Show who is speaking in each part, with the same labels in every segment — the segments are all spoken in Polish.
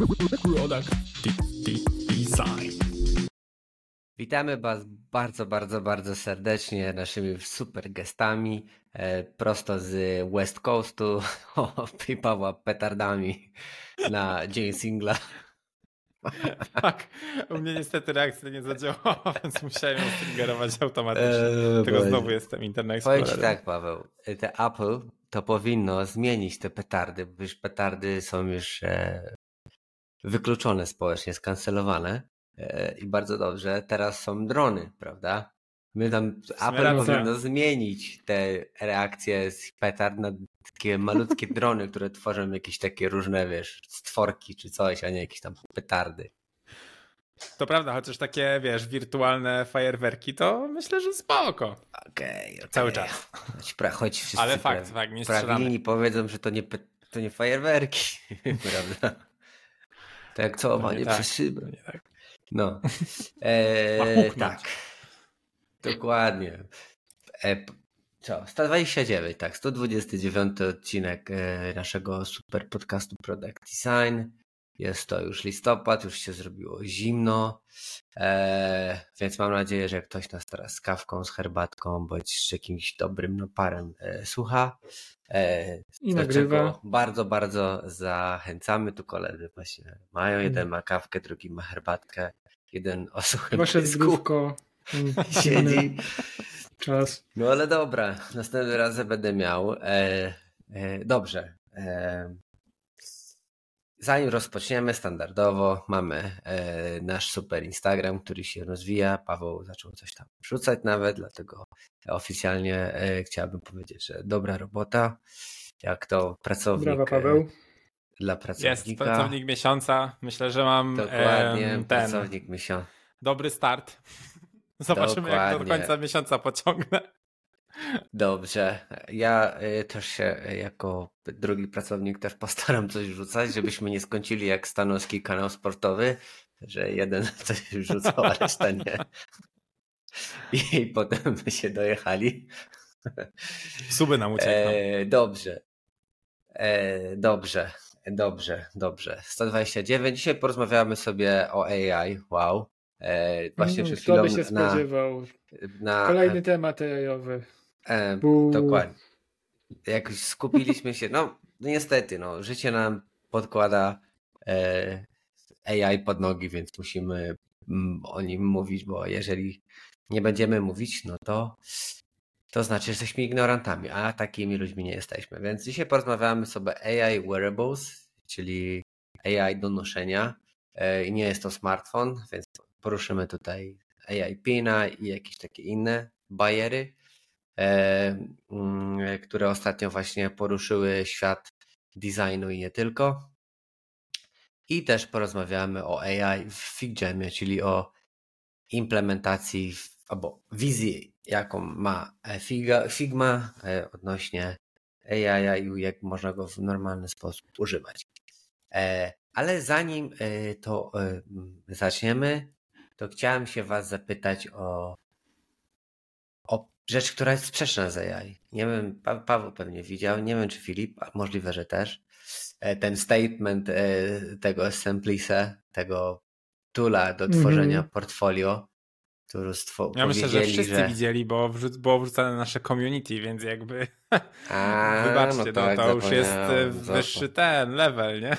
Speaker 1: Product Design.
Speaker 2: Witamy Was bardzo, bardzo, bardzo serdecznie naszymi super gestami e, prosto z West Coastu i Pawła petardami na dzień singla.
Speaker 1: Tak, u mnie niestety reakcja nie zadziałała, więc musiałem ją stringerować automatycznie. Eee, Tego znowu jestem Internet
Speaker 2: Powiem Ci tak, Paweł, te Apple to powinno zmienić te petardy, bo już petardy są już e, wykluczone społecznie, skancelowane e, i bardzo dobrze. Teraz są drony, prawda? My tam, Apple powinno zmienić te reakcje z petard na takie malutkie drony, które tworzą jakieś takie różne, wiesz, stworki czy coś, a nie jakieś tam petardy.
Speaker 1: To prawda, chociaż takie, wiesz, wirtualne fajerwerki, to myślę, że spoko.
Speaker 2: Okej, okay, okay.
Speaker 1: Cały czas.
Speaker 2: Choć, choć wszyscy
Speaker 1: Ale fakt, fakt, nie
Speaker 2: powiedzą, że to nie, to nie fajerwerki, prawda? Tak jak całowanie tak. przez szybę. Tak. No. E, tak. Dokładnie. E, co? 129, tak. 129 odcinek e, naszego super podcastu Product Design. Jest to już listopad, już się zrobiło zimno, e, więc mam nadzieję, że ktoś nas teraz z kawką, z herbatką, bądź z jakimś dobrym naparem e, słucha.
Speaker 1: E, I nagrywa.
Speaker 2: Bardzo, bardzo zachęcamy. Tu koledzy właśnie mają. Jeden mm. ma kawkę, drugi ma herbatkę, jeden o suchym
Speaker 1: Wasze zdrówko.
Speaker 2: Siedzi.
Speaker 1: Czas.
Speaker 2: No ale dobra, następnym razem będę miał. E, dobrze. E, Zanim rozpoczniemy, standardowo mamy e, nasz super Instagram, który się rozwija. Paweł zaczął coś tam rzucać nawet, dlatego oficjalnie e, chciałbym powiedzieć, że dobra robota. Jak to pracownik.
Speaker 1: Brawa, Paweł.
Speaker 2: Dla pracownika.
Speaker 1: Jest pracownik miesiąca. Myślę, że mam
Speaker 2: Dokładnie, ten pracownik miesiąca.
Speaker 1: Dobry start. Zobaczymy, Dokładnie. jak to do końca miesiąca pociągnę.
Speaker 2: Dobrze. Ja y, też się y, jako drugi pracownik też postaram coś rzucać, żebyśmy nie skończyli jak stanowski kanał sportowy, że jeden coś rzucał, a reszta nie. I potem by się dojechali.
Speaker 1: Suby nam uciekną.
Speaker 2: E, dobrze. E, dobrze. Dobrze, dobrze. 129. Dzisiaj porozmawiamy sobie o AI. Wow. E, właśnie mm, przed chwilą.
Speaker 1: Kto by się spodziewał? Na, Kolejny temat AI-owy.
Speaker 2: E, dokładnie. Jak skupiliśmy się, no niestety, no, życie nam podkłada e, AI pod nogi, więc musimy mm, o nim mówić, bo jeżeli nie będziemy mówić, no to to znaczy, że jesteśmy ignorantami, a takimi ludźmi nie jesteśmy. Więc dzisiaj porozmawiamy sobie AI wearables, czyli AI do noszenia. E, I nie jest to smartfon, więc poruszymy tutaj AI Pina i jakieś takie inne bariery. E, mm, które ostatnio właśnie poruszyły świat designu i nie tylko. I też porozmawiamy o AI w FigJamie, czyli o implementacji albo wizji, jaką ma Figma e, odnośnie AI i jak można go w normalny sposób używać. E, ale zanim to zaczniemy, to chciałem się Was zapytać o rzecz, która jest sprzeczna z AI. Nie wiem, pa Paweł pewnie widział, nie wiem czy Filip, możliwe, że też. E, ten statement e, tego Assemblise, tego tula do tworzenia mm -hmm. portfolio, który stwo-
Speaker 1: Ja myślę, że wszyscy że... widzieli, bo wrzuc było wrzucane na nasze community, więc jakby A, wybaczcie, no, tak, no to już jest e, wyższy ten level, nie?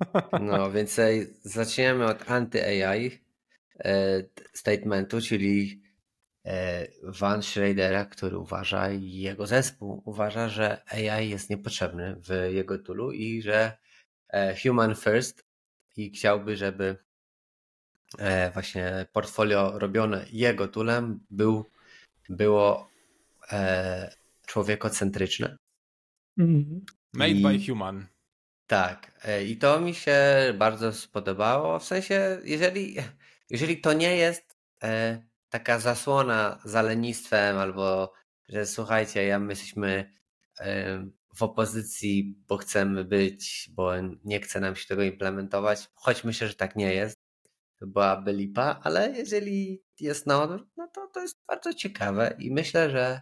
Speaker 2: no, więc zaczniemy od anty-AI statementu, czyli Van Schradera, który uważa i jego zespół uważa, że AI jest niepotrzebny w jego toolu i że e, human first i chciałby, żeby e, właśnie portfolio robione jego toolem był, było człowiekocentryczne.
Speaker 1: Mm-hmm. Made I, by human.
Speaker 2: Tak. I to mi się bardzo spodobało. W sensie, jeżeli, jeżeli to nie jest taka zasłona za lenistwem albo że słuchajcie, ja my jesteśmy w opozycji, bo chcemy być, bo nie chce nam się tego implementować, choć myślę, że tak nie jest, byłaby lipa, ale jeżeli jest na odwrót, no to to jest bardzo ciekawe i myślę, że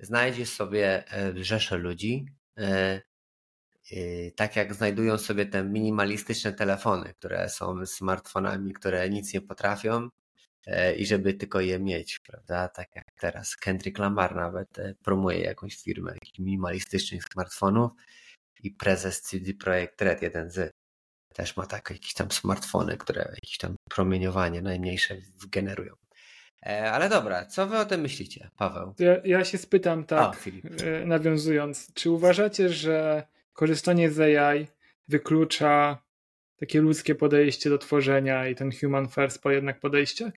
Speaker 2: znajdziesz sobie e, rzeszę ludzi, e, yy, tak jak znajdują sobie te minimalistyczne telefony, które są smartfonami, które nic nie potrafią i żeby tylko je mieć, prawda? Tak jak teraz Kendrick Lamar nawet yy, promuje jakąś firmę minimalistycznych smartfonów i prezes CD Projekt Red, jeden z też ma takie jakieś tam smartfony, które jakieś tam promieniowanie najmniejsze generują. E, ale dobra, co wy o tym myślicie, Paweł?
Speaker 3: Ja, ja się spytam tak, o, nawiązując, czy uważacie, że korzystanie z AI wyklucza takie ludzkie podejście do tworzenia i ten human first po jednak podejście?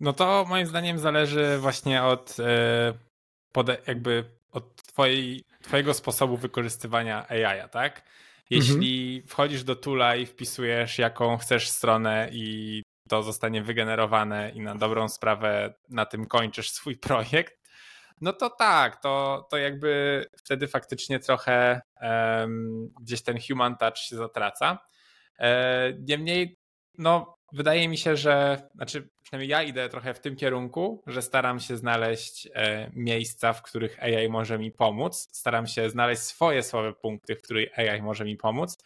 Speaker 1: No to moim zdaniem zależy właśnie od e, jakby od twojej, twojego sposobu wykorzystywania AI, tak? Jeśli mhm. wchodzisz do Tula i wpisujesz jaką chcesz stronę i to zostanie wygenerowane i na dobrą sprawę na tym kończysz swój projekt, no to tak, to, to jakby wtedy faktycznie trochę um, gdzieś ten human touch się zatraca. E, niemniej, no wydaje mi się, że, znaczy przynajmniej ja idę trochę w tym kierunku, że staram się znaleźć e, miejsca, w których AI może mi pomóc. Staram się znaleźć swoje słabe punkty, w których AI może mi pomóc.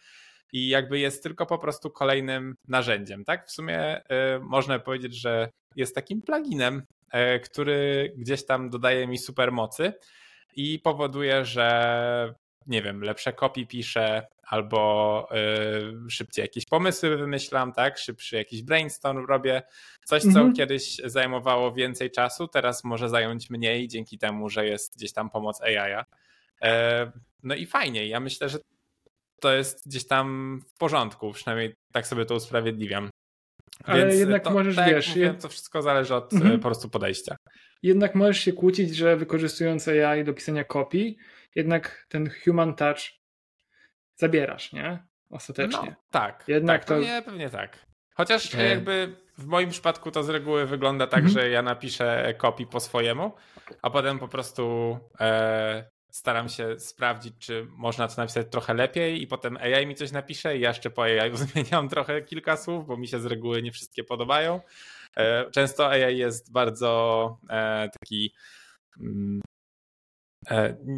Speaker 1: I jakby jest tylko po prostu kolejnym narzędziem, tak? W sumie e, można powiedzieć, że jest takim pluginem, e, który gdzieś tam dodaje mi super mocy i powoduje, że nie wiem, lepsze kopii piszę, albo y, szybciej jakieś pomysły wymyślam, tak? Szybszy jakiś brainstorm robię. Coś, co mhm. kiedyś zajmowało więcej czasu, teraz może zająć mniej dzięki temu, że jest gdzieś tam pomoc AI. E, no i fajnie. Ja myślę, że to jest gdzieś tam w porządku, przynajmniej tak sobie to usprawiedliwiam.
Speaker 3: Ale Więc jednak to, możesz, tak wiesz...
Speaker 1: Mówię, to wszystko zależy od mhm. po prostu podejścia.
Speaker 3: Jednak możesz się kłócić, że wykorzystując AI do pisania kopii, jednak ten human touch zabierasz, nie? Ostatecznie. No,
Speaker 1: tak. Jednak tak, to... pewnie, pewnie tak. Chociaż e... jakby w moim przypadku to z reguły wygląda tak, mhm. że ja napiszę kopii po swojemu, a potem po prostu e, staram się sprawdzić, czy można to napisać trochę lepiej i potem AI mi coś napisze i ja jeszcze po AI zmieniam trochę kilka słów, bo mi się z reguły nie wszystkie podobają. E, często AI jest bardzo e, taki mm,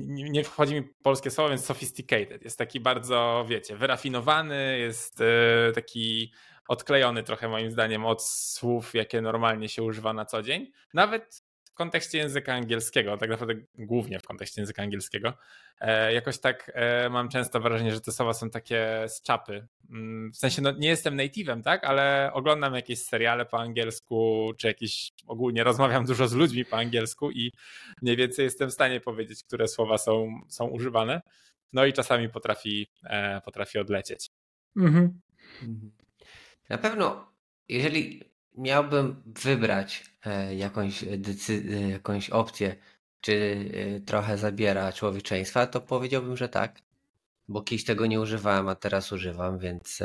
Speaker 1: nie wchodzi mi polskie słowo, więc sophisticated. Jest taki bardzo, wiecie, wyrafinowany, jest e, taki odklejony trochę moim zdaniem od słów, jakie normalnie się używa na co dzień. Nawet w kontekście języka angielskiego, tak naprawdę głównie w kontekście języka angielskiego, e, jakoś tak e, mam często wrażenie, że te słowa są takie z czapy. Mm, w sensie, no nie jestem native'em, tak, ale oglądam jakieś seriale po angielsku, czy jakieś, ogólnie rozmawiam dużo z ludźmi po angielsku i mniej więcej jestem w stanie powiedzieć, które słowa są, są używane. No i czasami potrafi, e, potrafi odlecieć. Mhm.
Speaker 2: mhm. Na pewno, jeżeli miałbym wybrać e, jakąś, decy- e, jakąś opcję, czy e, trochę zabiera człowieczeństwa, to powiedziałbym, że tak. Bo kiedyś tego nie używałem, a teraz używam, więc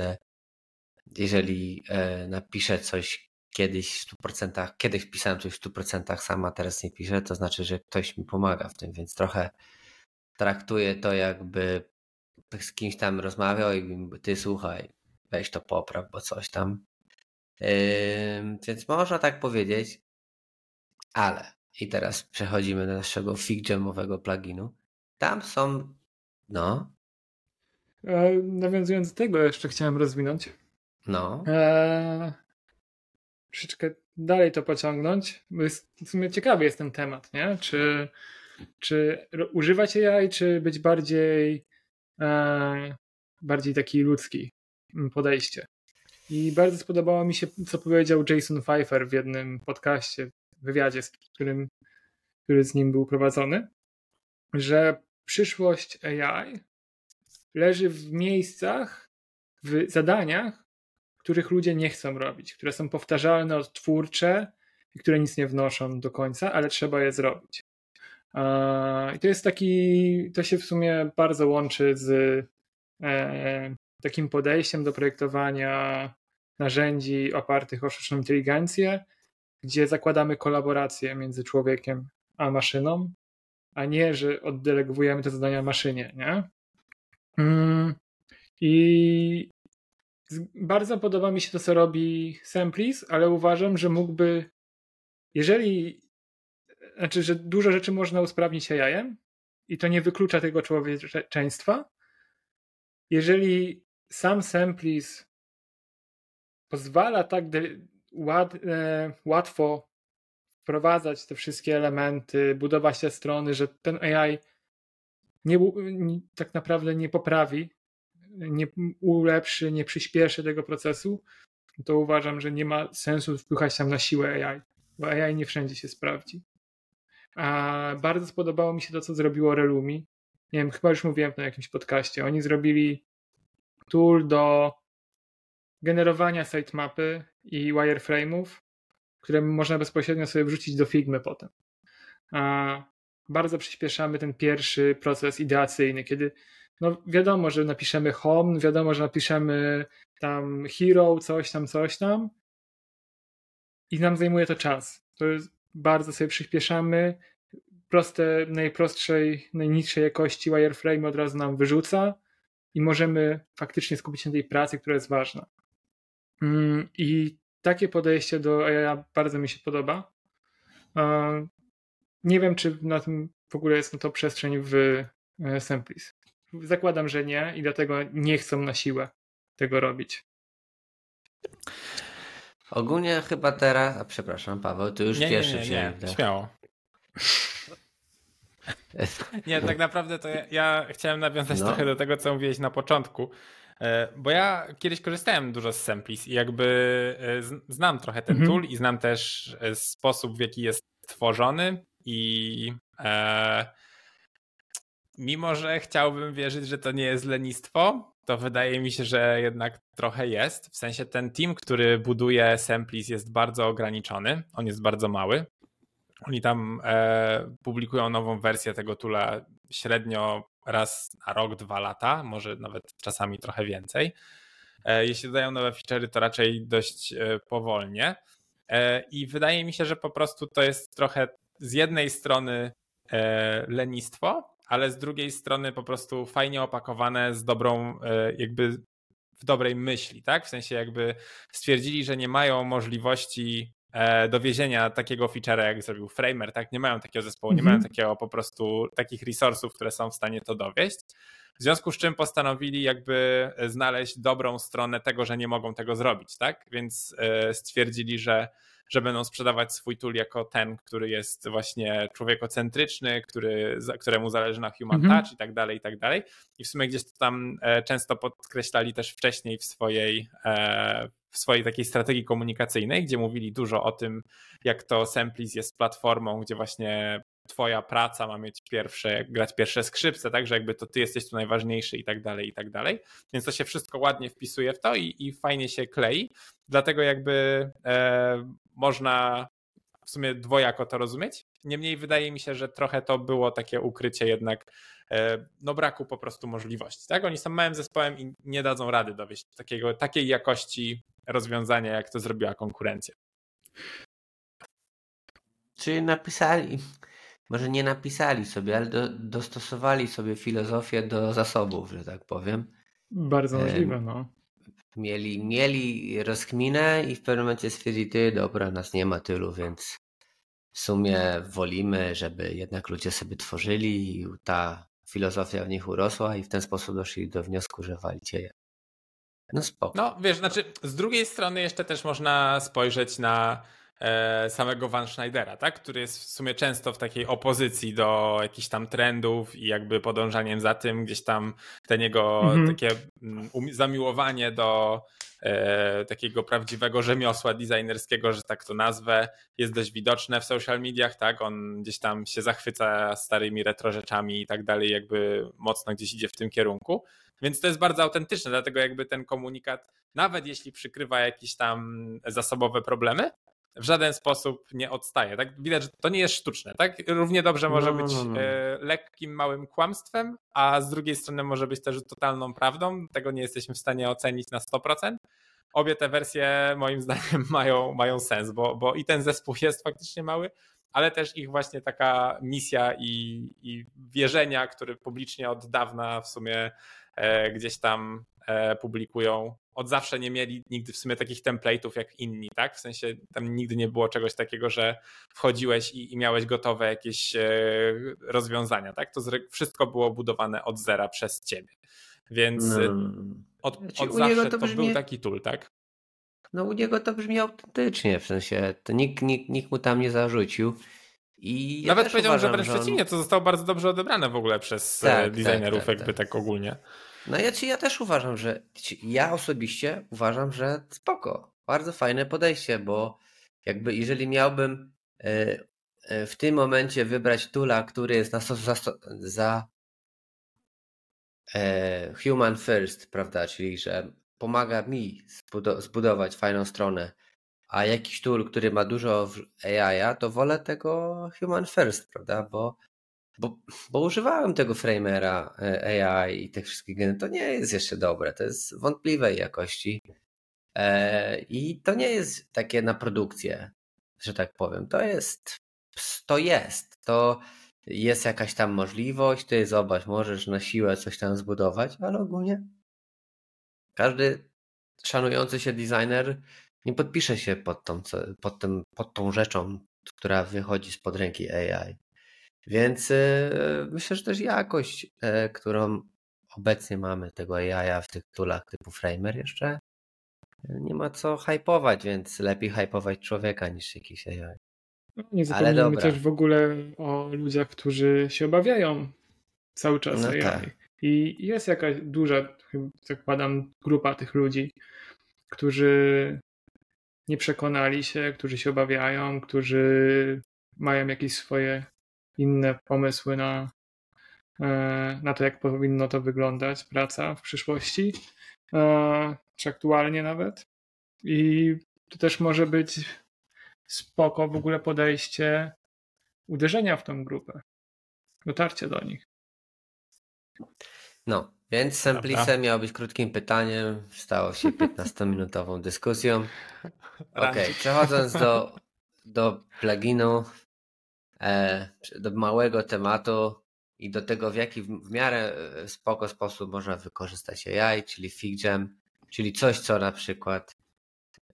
Speaker 2: jeżeli napiszę coś kiedyś w 100%, kiedyś pisałem coś w 100% sama, teraz nie piszę, to znaczy, że ktoś mi pomaga w tym, więc trochę traktuję to jakby z kimś tam rozmawiał i ty słuchaj, weź to popraw, bo coś tam. Yy, więc można tak powiedzieć, ale i teraz przechodzimy do naszego FigJamowego pluginu. Tam są, no.
Speaker 3: E, nawiązując do tego, jeszcze chciałem rozwinąć.
Speaker 2: No. E,
Speaker 3: troszeczkę dalej to pociągnąć, bo jest, w sumie ciekawy jest ten temat, nie? Czy, czy używać AI, czy być bardziej e, bardziej taki ludzki podejście. I bardzo spodobało mi się, co powiedział Jason Pfeiffer w jednym podcaście, wywiadzie, z którym, który z nim był prowadzony, że przyszłość AI leży w miejscach, w zadaniach, których ludzie nie chcą robić, które są powtarzalne, odtwórcze i które nic nie wnoszą do końca, ale trzeba je zrobić. I to jest taki, to się w sumie bardzo łączy z e, takim podejściem do projektowania narzędzi opartych o sztuczną inteligencję, gdzie zakładamy kolaborację między człowiekiem a maszyną, a nie, że oddelegowujemy te zadania maszynie, nie? Mm, I bardzo podoba mi się to, co robi Semplis, ale uważam, że mógłby, jeżeli, znaczy, że dużo rzeczy można usprawnić AI-em i to nie wyklucza tego człowieczeństwa, jeżeli sam Semplis pozwala tak ład, e, łatwo wprowadzać te wszystkie elementy, budować te strony, że ten AI nie, tak naprawdę nie poprawi, nie ulepszy, nie przyspieszy tego procesu, to uważam, że nie ma sensu wpychać tam na siłę AI, bo AI nie wszędzie się sprawdzi. A bardzo spodobało mi się to, co zrobiło Relumi. Nie wiem, chyba już mówiłem na jakimś podcaście. Oni zrobili tool do generowania sitemapy i wireframe'ów, które można bezpośrednio sobie wrzucić do Figmy potem. A bardzo przyspieszamy ten pierwszy proces ideacyjny, kiedy no wiadomo, że napiszemy home, wiadomo, że napiszemy tam hero, coś tam, coś tam i nam zajmuje to czas. To jest, bardzo sobie przyspieszamy, proste, najprostszej, najniższej jakości wireframe od razu nam wyrzuca i możemy faktycznie skupić się na tej pracy, która jest ważna. Mm, I takie podejście do AI bardzo mi się podoba. Nie wiem, czy na tym w ogóle jest na to przestrzeń w e, Semplis. Zakładam, że nie i dlatego nie chcą na siłę tego robić.
Speaker 2: Ogólnie chyba teraz, a przepraszam Paweł, to już
Speaker 1: nie,
Speaker 2: pierwszy
Speaker 1: nie, nie, nie. Śmiało. Nie, tak naprawdę to ja, ja chciałem nawiązać no. trochę do tego, co mówiłeś na początku. E, bo ja kiedyś korzystałem dużo z Semplis i jakby e, znam trochę ten mhm. tool i znam też e, sposób, w jaki jest tworzony i e, mimo, że chciałbym wierzyć, że to nie jest lenistwo, to wydaje mi się, że jednak trochę jest. W sensie ten team, który buduje Semplis jest bardzo ograniczony, on jest bardzo mały. Oni tam e, publikują nową wersję tego tula średnio raz na rok, dwa lata, może nawet czasami trochę więcej. E, jeśli dodają nowe feature'y, to raczej dość e, powolnie. E, I wydaje mi się, że po prostu to jest trochę z jednej strony lenistwo, ale z drugiej strony po prostu fajnie opakowane z dobrą, jakby w dobrej myśli, tak? W sensie jakby stwierdzili, że nie mają możliwości E, dowiezienia takiego feature'a, jak zrobił Framer, tak? Nie mają takiego zespołu, nie mają mhm. takiego po prostu takich resursów, które są w stanie to dowieść. W związku z czym postanowili jakby znaleźć dobrą stronę tego, że nie mogą tego zrobić, tak? Więc e, stwierdzili, że że będą sprzedawać swój tool jako ten, który jest właśnie człowiekocentryczny, który, któremu zależy na human mhm. touch i tak dalej, i tak dalej. I w sumie gdzieś to tam e, często podkreślali też wcześniej w swojej, e, w swojej takiej strategii komunikacyjnej, gdzie mówili dużo o tym, jak to Semplis jest platformą, gdzie właśnie twoja praca ma mieć pierwsze, grać pierwsze skrzypce, tak, że jakby to ty jesteś tu najważniejszy i tak dalej, i tak dalej. Więc to się wszystko ładnie wpisuje w to i, i fajnie się klei. Dlatego jakby e, można w sumie dwojako to rozumieć. Niemniej wydaje mi się, że trochę to było takie ukrycie jednak e, no braku po prostu możliwości. Tak? Oni są małym zespołem i nie dadzą rady dowieść takiego, takiej jakości rozwiązania, jak to zrobiła konkurencja.
Speaker 2: Czy napisali, może nie napisali sobie, ale do, dostosowali sobie filozofię do zasobów, że tak powiem.
Speaker 3: Bardzo możliwe, no.
Speaker 2: Mieli, mieli rozkminę i w pewnym momencie stwierdzili, ty dobra, nas nie ma tylu, więc w sumie wolimy, żeby jednak ludzie sobie tworzyli i ta filozofia w nich urosła i w ten sposób doszli do wniosku, że walicie je. No spoko.
Speaker 1: No wiesz, znaczy z drugiej strony jeszcze też można spojrzeć na samego Van Schneidera, tak? który jest w sumie często w takiej opozycji do jakichś tam trendów i jakby podążaniem za tym, gdzieś tam ten jego mhm. takie mm, zamiłowanie do e, takiego prawdziwego rzemiosła designerskiego, że tak to nazwę, jest dość widoczne w social mediach, tak? On gdzieś tam się zachwyca starymi retro rzeczami i tak dalej, jakby mocno gdzieś idzie w tym kierunku. Więc to jest bardzo autentyczne, dlatego jakby ten komunikat, nawet jeśli przykrywa jakieś tam zasobowe problemy, w żaden sposób nie odstaje. Tak? Widać, że to nie jest sztuczne. Tak? Równie dobrze może no, być no, no. E, lekkim, małym kłamstwem, a z drugiej strony może być też totalną prawdą. Tego nie jesteśmy w stanie ocenić na 100%. Obie te wersje moim zdaniem mają, mają sens, bo, bo i ten zespół jest faktycznie mały, ale też ich właśnie taka misja i, i wierzenia, które publicznie od dawna w sumie e, gdzieś tam publikują. Od zawsze nie mieli nigdy w sumie takich template'ów jak inni, tak? W sensie tam nigdy nie było czegoś takiego, że wchodziłeś i, i miałeś gotowe jakieś e, rozwiązania, tak? To wszystko było budowane od zera przez ciebie. Więc no. od, znaczy, od zawsze to, brzmi... to był taki tool, tak?
Speaker 2: No u niego to brzmi autentycznie, w sensie to nikt, nikt, nikt mu tam nie zarzucił. I
Speaker 1: ja Nawet powiedział, że wręcz przeciwnie, to zostało bardzo dobrze odebrane w ogóle przez e, tak, tak, designerów, tak, tak, jakby tak. ogólnie.
Speaker 2: No ja, ja też uważam, że ja osobiście uważam, że spoko. Bardzo fajne podejście, bo jakby jeżeli miałbym e, e, w tym momencie wybrać tula, który jest na za, za human first, prawda, czyli że pomaga mi zbudować fajną stronę, a jakiś tool, który ma dużo AI, to wolę tego human first, prawda? Bo, bo, bo używałem tego framera e, AI i tych wszystkich to nie jest jeszcze dobre, to jest wątpliwej jakości. E, I to nie jest takie na produkcję, że tak powiem. To jest, to jest, to jest jakaś tam możliwość, ty zobacz, możesz na siłę coś tam zbudować, ale ogólnie każdy szanujący się designer nie podpisze się pod tą, pod, tym, pod tą rzeczą, która wychodzi spod ręki AI. Więc yy, myślę, że też jakość, yy, którą obecnie mamy tego AI w tych toolach typu Framer jeszcze nie ma co hypować, więc lepiej hypować człowieka niż jakiś AI.
Speaker 3: No, nie zapomnijmy też w ogóle o ludziach, którzy się obawiają cały czas no AI. Tak. I jest jakaś duża, zakładam, grupa tych ludzi, którzy nie przekonali się, którzy się obawiają, którzy mają jakieś swoje inne pomysły na, e, na to, jak powinno to wyglądać, praca w przyszłości, e, czy aktualnie nawet. I to też może być spoko w ogóle podejście uderzenia w tą grupę, dotarcie do nich.
Speaker 2: No, więc Semplice miało być krótkim pytaniem, stało się 15-minutową dyskusją. Ok, przechodząc do, do pluginu, do małego tematu i do tego, w jaki w miarę e, spoko sposób można wykorzystać AI, czyli FigJam, czyli coś, co na przykład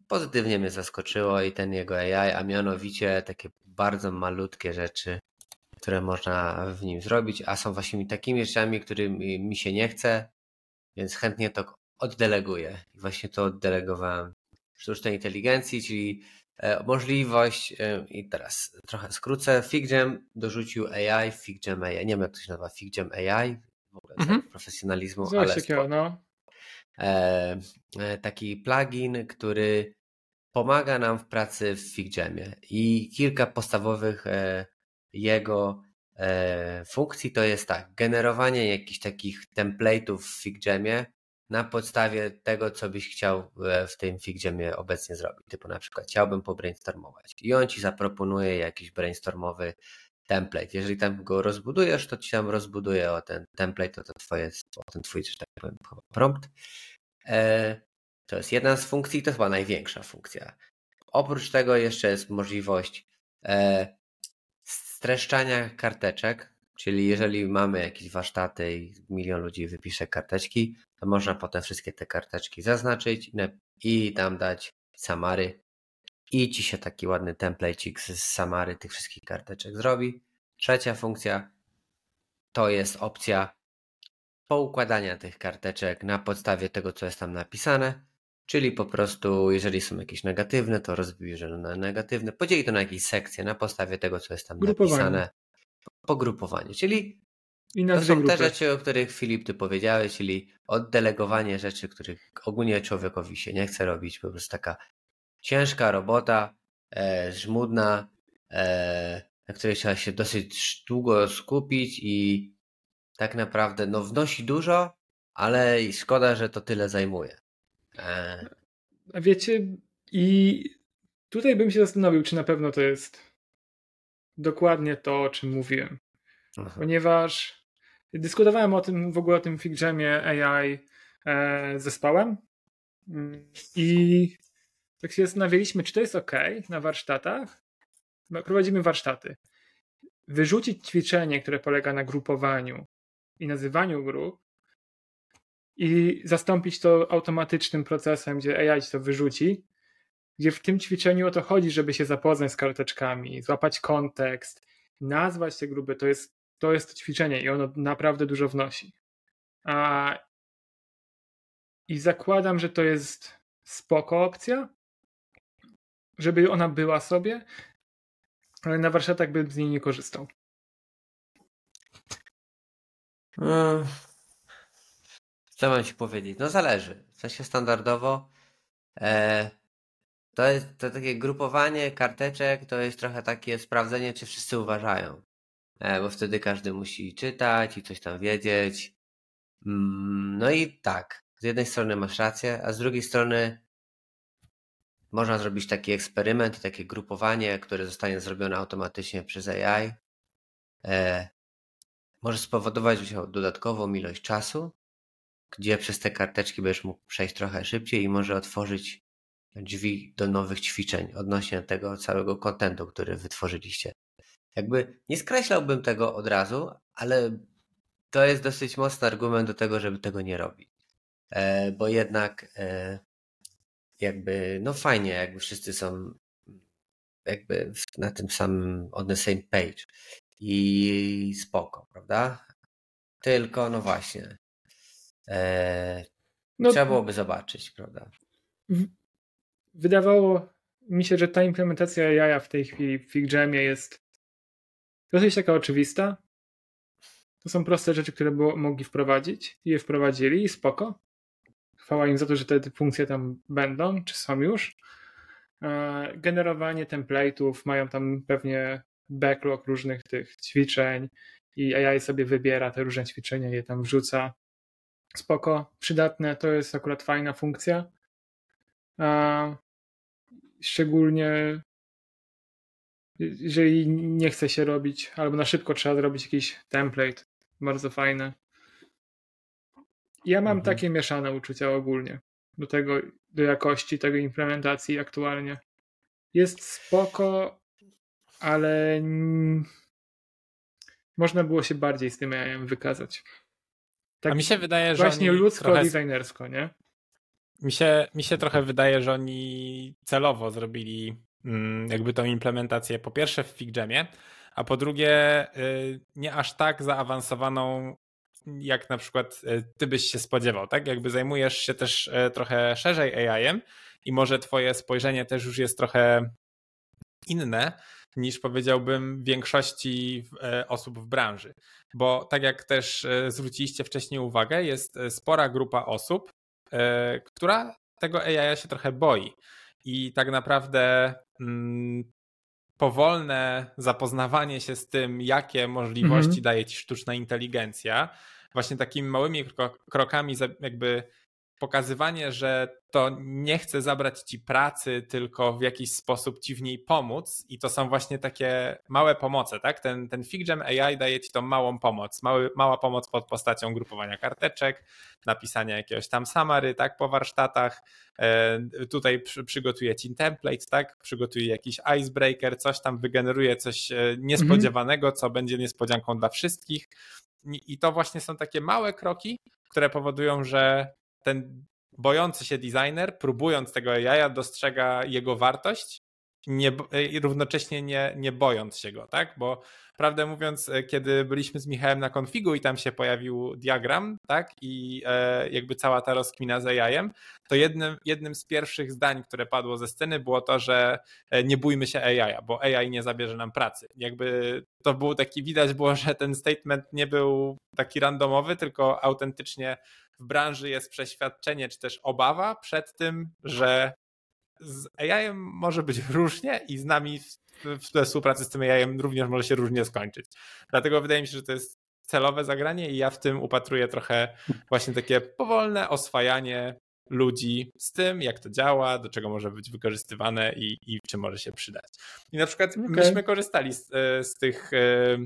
Speaker 2: pozytywnie mnie zaskoczyło i ten jego AI, a mianowicie takie bardzo malutkie rzeczy, które można w nim zrobić, a są właśnie takimi rzeczami, którymi mi się nie chce, więc chętnie to oddeleguję. I właśnie to oddelegowałem sztucznej inteligencji, czyli e, możliwość, e, i teraz trochę skrócę, FigJam dorzucił AI, FigJam AI, nie wiem jak to się nazywa, FigJam AI, w ogóle mhm. profesjonalizmu,
Speaker 3: Coś ale takiego, no.
Speaker 2: E, taki plugin, który pomaga nam w pracy w FigJamie i kilka podstawowych jego e, funkcji to jest tak, generowanie jakichś takich template'ów w FigJamie na podstawie tego, co byś chciał e, w tym FigJamie obecnie zrobić. Typu na przykład chciałbym pobrainstormować i on ci zaproponuje jakiś brainstormowy template. Jeżeli tam go rozbudujesz, to ci tam rozbuduje o ten template, o, to twoje, o ten twój, że tak powiem, prompt. E, to jest jedna z funkcji, to chyba największa funkcja. Oprócz tego jeszcze jest możliwość streszczania karteczek, czyli jeżeli mamy jakieś warsztaty i milion ludzi wypisze karteczki, to można potem wszystkie te karteczki zaznaczyć i tam dać samary i ci się taki ładny templecik z samary tych wszystkich karteczek zrobi. Trzecia funkcja to jest opcja poukładania tych karteczek na podstawie tego, co jest tam napisane. Czyli po prostu, jeżeli są jakieś negatywne, to rozbierze na negatywne. Podzieli to na jakieś sekcje na podstawie tego, co jest tam napisane. Pogrupowanie. Czyli to są grupy. te rzeczy, o których Filip ty powiedziałeś, czyli oddelegowanie rzeczy, których ogólnie człowiekowi się nie chce robić. Po prostu taka ciężka robota, e, żmudna, e, na której trzeba się dosyć długo skupić i tak naprawdę no, wnosi dużo, ale szkoda, że to tyle zajmuje.
Speaker 3: E. A wiecie, i tutaj bym się zastanowił, czy na pewno to jest dokładnie to, o czym mówiłem. Aha. Ponieważ dyskutowałem o tym, w ogóle o tym FigJamie AI e, zespołem i tak się zastanawialiśmy, czy to jest ok na warsztatach. Prowadzimy warsztaty. Wyrzucić ćwiczenie, które polega na grupowaniu i nazywaniu grup i zastąpić to automatycznym procesem, gdzie AI to wyrzuci, gdzie w tym ćwiczeniu o to chodzi, żeby się zapoznać z karteczkami, złapać kontekst, nazwać te grupy, to jest to, jest ćwiczenie i ono naprawdę dużo wnosi. A, I zakładam, że to jest spoko opcja, żeby ona była sobie, ale na warsztatach bym z niej nie korzystał.
Speaker 2: Hmm. Co mam ci powiedzieć? No zależy. W sensie standardowo e, to jest to takie grupowanie karteczek, to jest trochę takie sprawdzenie, czy wszyscy uważają. E, bo wtedy każdy musi czytać i coś tam wiedzieć. Mm, no i tak, z jednej strony masz rację, a z drugiej strony można zrobić taki eksperyment, takie grupowanie, które zostanie zrobione automatycznie przez AI. E, może spowodować dodatkową ilość czasu, gdzie przez te karteczki będziesz mógł przejść trochę szybciej i może otworzyć drzwi do nowych ćwiczeń odnośnie tego całego kontentu, który wytworzyliście. Jakby nie skreślałbym tego od razu, ale to jest dosyć mocny argument do tego, żeby tego nie robić. E, bo jednak e, jakby, no fajnie, jakby wszyscy są jakby na tym samym, on the same page i spoko, prawda? Tylko, no właśnie, e, no, trzeba byłoby zobaczyć, prawda?
Speaker 3: Wydawało mi się, że ta implementacja jaja w tej chwili w FigJamie jest dosyć taka oczywista. To są proste rzeczy, które było, mogli wprowadzić i je wprowadzili i spoko. Chwała im za to, że te, te funkcje tam będą, czy są już. E, generowanie template'ów, mają tam pewnie backlog różnych tych ćwiczeń i AI sobie wybiera te różne ćwiczenia i je tam wrzuca. Spoko, przydatne, to jest akurat fajna funkcja. E, szczególnie jeżeli nie chce się robić, albo na szybko trzeba zrobić jakiś template, bardzo fajne. Ja mam mhm. takie mieszane uczucia ogólnie do tego, do jakości tego implementacji aktualnie. Jest spoko, ale można było się bardziej z tym wykazać.
Speaker 1: Tak A mi się wydaje, że
Speaker 3: właśnie ludzko-designersko, nie?
Speaker 1: Mi się, mi się trochę wydaje, że oni celowo zrobili mm, jakby tą implementację po pierwsze w FigJamie, a po drugie y, nie aż tak zaawansowaną jak na przykład y, ty byś się spodziewał, tak? Jakby zajmujesz się też y, trochę szerzej AI-em i może twoje spojrzenie też już jest trochę inne niż powiedziałbym większości osób w branży. Bo tak jak też zwróciliście wcześniej uwagę, jest spora grupa osób, E, która tego AI się trochę boi. I tak naprawdę mm, powolne zapoznawanie się z tym, jakie możliwości mhm. daje ci sztuczna inteligencja, właśnie takimi małymi krokami, jakby pokazywanie, że to nie chce zabrać ci pracy, tylko w jakiś sposób ci w niej pomóc i to są właśnie takie małe pomoce, tak? Ten, ten FigJam AI daje ci tą małą pomoc, mały, mała pomoc pod postacią grupowania karteczek, napisania jakiegoś tam summary, tak? Po warsztatach, e, tutaj przy, przygotuje ci template, tak? Przygotuje jakiś icebreaker, coś tam wygeneruje coś e, niespodziewanego, co będzie niespodzianką dla wszystkich i to właśnie są takie małe kroki, które powodują, że ten bojący się designer, próbując tego AI, dostrzega jego wartość nie, i równocześnie nie, nie bojąc się go, tak? Bo prawdę mówiąc, e, kiedy byliśmy z Michałem na konfigu i tam się pojawił diagram, tak? I e, jakby cała ta rozkmina z AI-em, to jednym, jednym z pierwszych zdań, które padło ze sceny było to, że e, nie bójmy się AI, bo AI nie zabierze nam pracy. Jakby to był taki, widać było, że ten statement nie był taki randomowy, tylko autentycznie w branży jest przeświadczenie, czy też obawa przed tym, że z AI może być różnie i z nami w współpracy z tym AI również może się różnie skończyć. Dlatego wydaje mi się, że to jest celowe zagranie i ja w tym upatruję trochę właśnie takie powolne oswajanie ludzi z tym, jak to działa, do czego może być wykorzystywane i, i czym może się przydać. I na przykład okay. myśmy korzystali z, e, z tych e,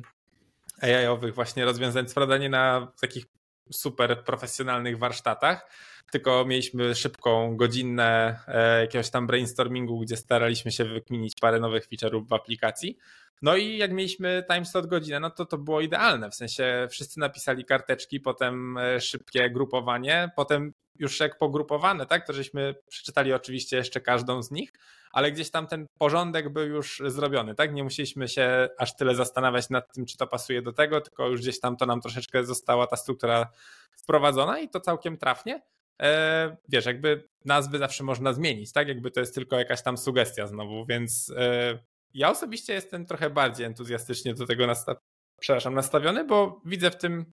Speaker 1: AI-owych właśnie rozwiązań, co nie na takich super profesjonalnych warsztatach, tylko mieliśmy szybką godzinę e, jakiegoś tam brainstormingu, gdzie staraliśmy się wykminić parę nowych feature'ów w aplikacji. No i jak mieliśmy timeslot godzinę, no to to było idealne. W sensie wszyscy napisali karteczki, potem e, szybkie grupowanie, potem już jak pogrupowane, tak, to żeśmy przeczytali oczywiście jeszcze każdą z nich, ale gdzieś tam ten porządek był już zrobiony, tak? Nie musieliśmy się aż tyle zastanawiać nad tym, czy to pasuje do tego, tylko już gdzieś tam to nam troszeczkę została ta struktura wprowadzona i to całkiem trafnie. E, wiesz, jakby nazwy zawsze można zmienić, tak? Jakby to jest tylko jakaś tam sugestia znowu, więc e, ja osobiście jestem trochę bardziej entuzjastycznie do tego nastaw przepraszam, nastawiony, bo widzę w tym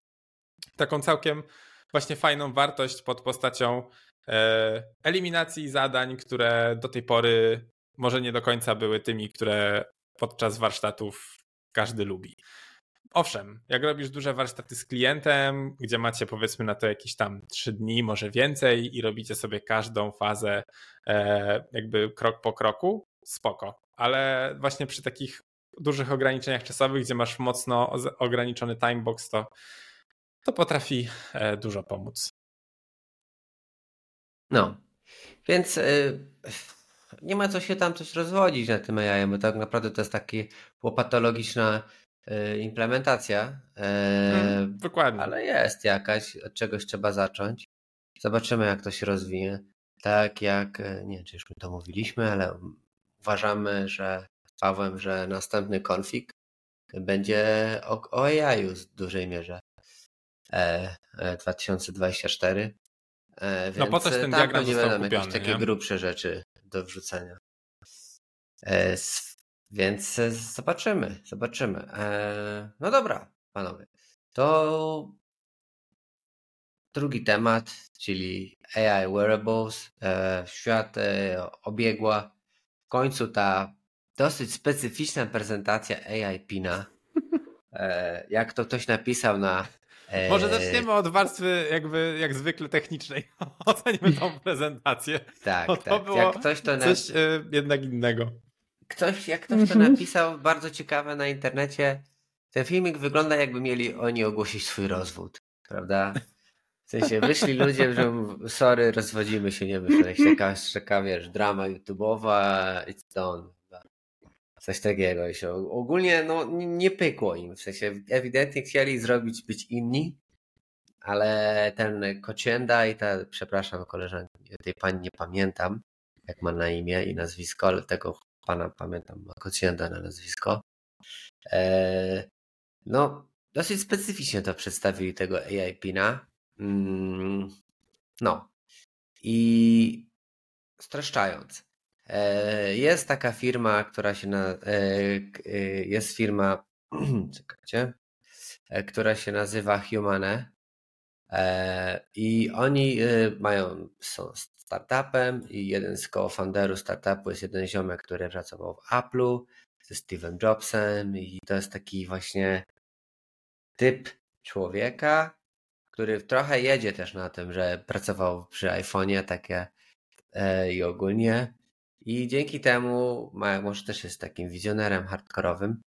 Speaker 1: taką całkiem właśnie fajną wartość pod postacią e, eliminacji zadań, które do tej pory może nie do końca były tymi, które podczas warsztatów każdy lubi. Owszem, jak robisz duże warsztaty z klientem, gdzie macie powiedzmy na to jakieś tam trzy dni, może więcej i robicie sobie każdą fazę e, jakby krok po kroku, spoko. Ale właśnie przy takich dużych ograniczeniach czasowych, gdzie masz mocno ograniczony timebox, to, to potrafi e, dużo pomóc.
Speaker 2: No, więc y, nie ma co się tam coś rozwodzić na tym AI, bo tak naprawdę to jest taka łopatologiczna y, implementacja.
Speaker 1: Mm, dokładnie.
Speaker 2: Ale jest jakaś, od czegoś trzeba zacząć. Zobaczymy, jak to się rozwinie. Tak jak, e, nie wiem, czy już my to mówiliśmy, ale uważamy, że z Pawłem, że następny konfig będzie o, o AI w dużej mierze. E, e, 2024. E,
Speaker 1: no po coś ten diagram nie będą kupiony, jakieś
Speaker 2: takie
Speaker 1: nie?
Speaker 2: grubsze rzeczy do wrzucenia. E, więc e, zobaczymy, zobaczymy. E, no dobra, panowie. To drugi temat, czyli AI wearables. E, świat e, obiegła w końcu ta dosyć specyficzna prezentacja AI Pina. E, jak to ktoś napisał na
Speaker 1: E, Może zaczniemy od warstwy jakby jak zwykle technicznej. Ocenimy tą prezentację.
Speaker 2: Tak,
Speaker 1: to
Speaker 2: tak.
Speaker 1: Jak ktoś to coś na... jednak innego.
Speaker 2: Ktoś, jak ktoś to mhm. napisał, bardzo ciekawe na internecie, ten filmik wygląda jakby mieli oni ogłosić swój rozwód, prawda? W sensie wyszli ludzie, że sorry, rozwodzimy się, nie wyszło. Taka, taka, wiesz, drama YouTube'owa, it's done. Coś takiego. Się ogólnie no, nie pykło im. W sensie ewidentnie chcieli zrobić być inni, ale ten Kocienda i ta, przepraszam koleżanki, tej pani nie pamiętam, jak ma na imię i nazwisko, ale tego pana pamiętam, ma Kocienda na nazwisko. Eee, no, dosyć specyficznie to przedstawili tego AI Pina. Mm, no. I streszczając, E, jest taka firma, która się na, e, e, jest firma, czekajcie, która się nazywa Humane i oni mają, są startupem i jeden z co-founderów startupu jest jeden ziomek, który pracował w Apple'u ze Steve'em Jobsem i to jest taki właśnie typ człowieka, który trochę jedzie też na tym, że pracował przy iPhone'ie takie i ogólnie. I dzięki temu, może też jest takim wizjonerem hardkorowym,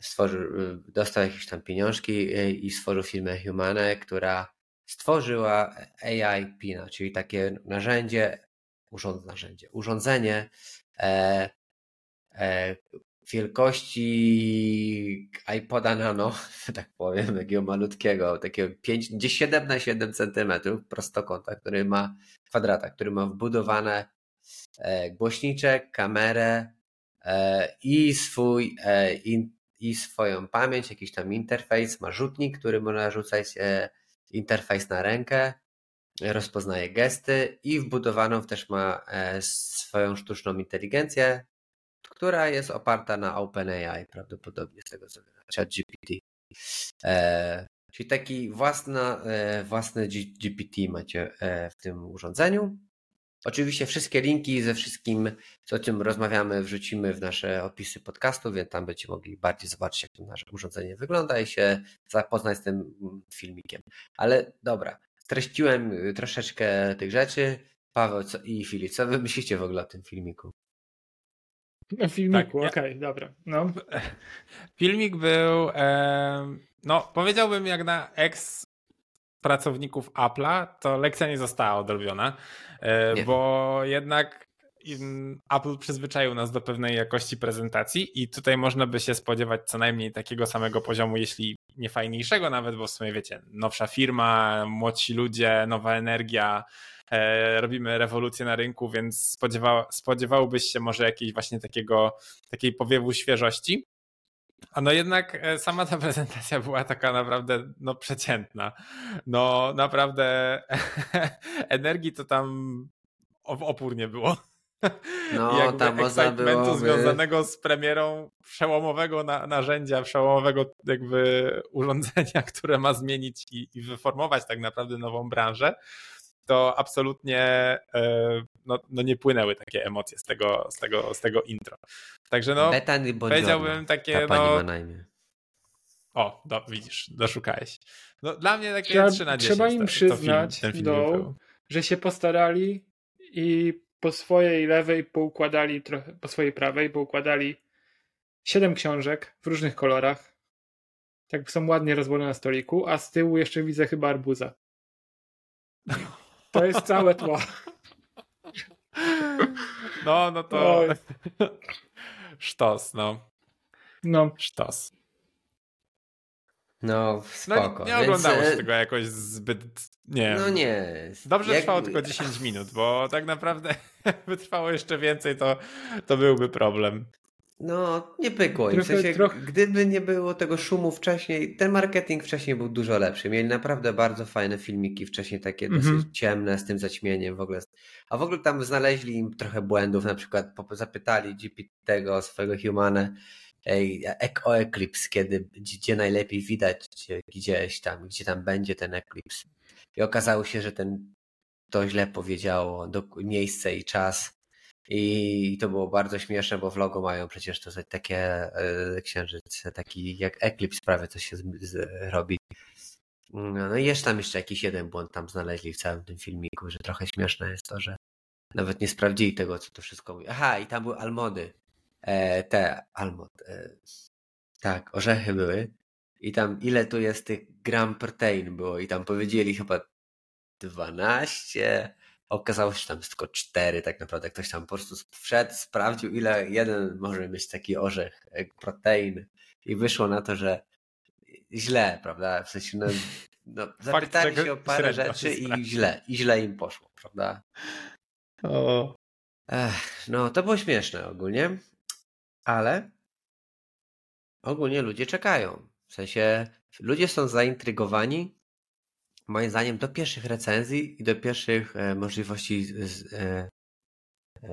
Speaker 2: stworzył, y, dostał jakieś tam pieniążki y, i stworzył firmę Humane, która stworzyła AI Pina, czyli takie narzędzie, urząd, narzędzie, urządzenie e, e, wielkości iPoda Nano, tak powiem, takiego malutkiego, takiego 5, 7 na 7 cm prostokąta, który ma kwadrata, który ma wbudowane E, głośniczek, kamerę e, i swój e, i swoją pamięć, jakiś tam interfejs, ma rzutnik, który można rzucać interfejs na rękę, rozpoznaje gesty i wbudowaną też ma swoją sztuczną inteligencję, która jest oparta na OpenAI, prawdopodobnie z tego co wiem, ChatGPT. Czyli taki własna, własny GPT macie w tym urządzeniu. Oczywiście wszystkie linki ze wszystkim, o czym rozmawiamy, wrzucimy w nasze opisy podcastu, więc tam będziecie mogli bardziej zobaczyć, jak to nasze urządzenie wygląda i się zapoznać z tym filmikiem. Ale dobra, streściłem y, troszeczkę tych rzeczy. Paweł co, i Filip, co wy myślicie w ogóle o tym filmiku?
Speaker 3: O filmiku, tak, okej, okay, dobra. No.
Speaker 1: Filmik był, e, no powiedziałbym jak na ex pracowników Apple'a, to lekcja nie została odrobiona, e, nie. bo jednak Apple przyzwyczaił nas do pewnej jakości prezentacji i tutaj można by się spodziewać co najmniej takiego samego poziomu, jeśli nie fajniejszego nawet, bo w sumie wiecie, nowsza firma, młodsi ludzie, nowa energia, e, robimy rewolucję na rynku, więc spodziewa, spodziewałbyś się może jakiejś właśnie takiego, takiej powiewu świeżości. A no jednak e, sama ta prezentacja była taka naprawdę no przeciętna. No naprawdę energii to tam w opór nie było. No, jakby tam można było związanego z premierą przełomowego na, narzędzia, przełomowego jakby urządzenia, które ma zmienić i, i wyformować tak naprawdę nową branżę, to absolutnie e, no, no nie płynęły takie emocje z tego, z tego, z tego intro. Także no, powiedziałbym takie no... O, do, widzisz, doszukałeś. No, dla mnie takie trzeba, 3 na 10.
Speaker 3: Trzeba im przyznać, film, do, że się postarali i po swojej lewej poukładali trochę, po swojej prawej poukładali siedem książek w różnych kolorach. Tak są ładnie rozłożone na stoliku, a z tyłu jeszcze widzę chyba arbuza. To jest całe tło.
Speaker 1: No, no to. Sztos, no.
Speaker 3: No.
Speaker 1: Sztos.
Speaker 2: No, spoko.
Speaker 1: No, nie oglądało się e, tego jakoś zbyt, nie
Speaker 2: No nie.
Speaker 1: Dobrze Jak... trwało tylko 10 minut, bo tak naprawdę wytrwało jeszcze więcej, to, to byłby problem.
Speaker 2: No, nie pykło. Trochę, w sensie, trochę... Gdyby nie było tego szumu wcześniej, ten marketing wcześniej był dużo lepszy. Mieli naprawdę bardzo fajne filmiki wcześniej, takie mm -hmm. dosyć ciemne, z tym zaćmieniem w ogóle. A w ogóle tam znaleźli im trochę błędów, na przykład zapytali GPT tego swojego Humana, o Eclipse, kiedy, gdzie najlepiej widać gdzieś tam, gdzie tam będzie ten Eclipse. I okazało się, że ten to źle powiedziało do, miejsce i czas. I to było bardzo śmieszne, bo w logo mają przecież to takie e, księżyc, taki jak Eclipse prawie to się robi. No i jeszcze tam jeszcze jakiś jeden błąd tam znaleźli w całym tym filmiku, że trochę śmieszne jest to, że nawet nie sprawdzili tego, co to wszystko mówi. Aha, i tam były almody e, te almond, e, tak, orzechy były i tam ile tu jest tych gram protein było i tam powiedzieli chyba 12, okazało się, że tam jest tylko 4 tak naprawdę. Ktoś tam po prostu wszedł, sprawdził ile jeden może mieć taki orzech, e, protein i wyszło na to, że źle, prawda? W sensie no, no zapytali się o parę rzeczy i źle, i źle im poszło, prawda? O. Ech, no, to było śmieszne ogólnie ale ogólnie ludzie czekają. W sensie ludzie są zaintrygowani, moim zdaniem, do pierwszych recenzji i do pierwszych e, możliwości z, e, e,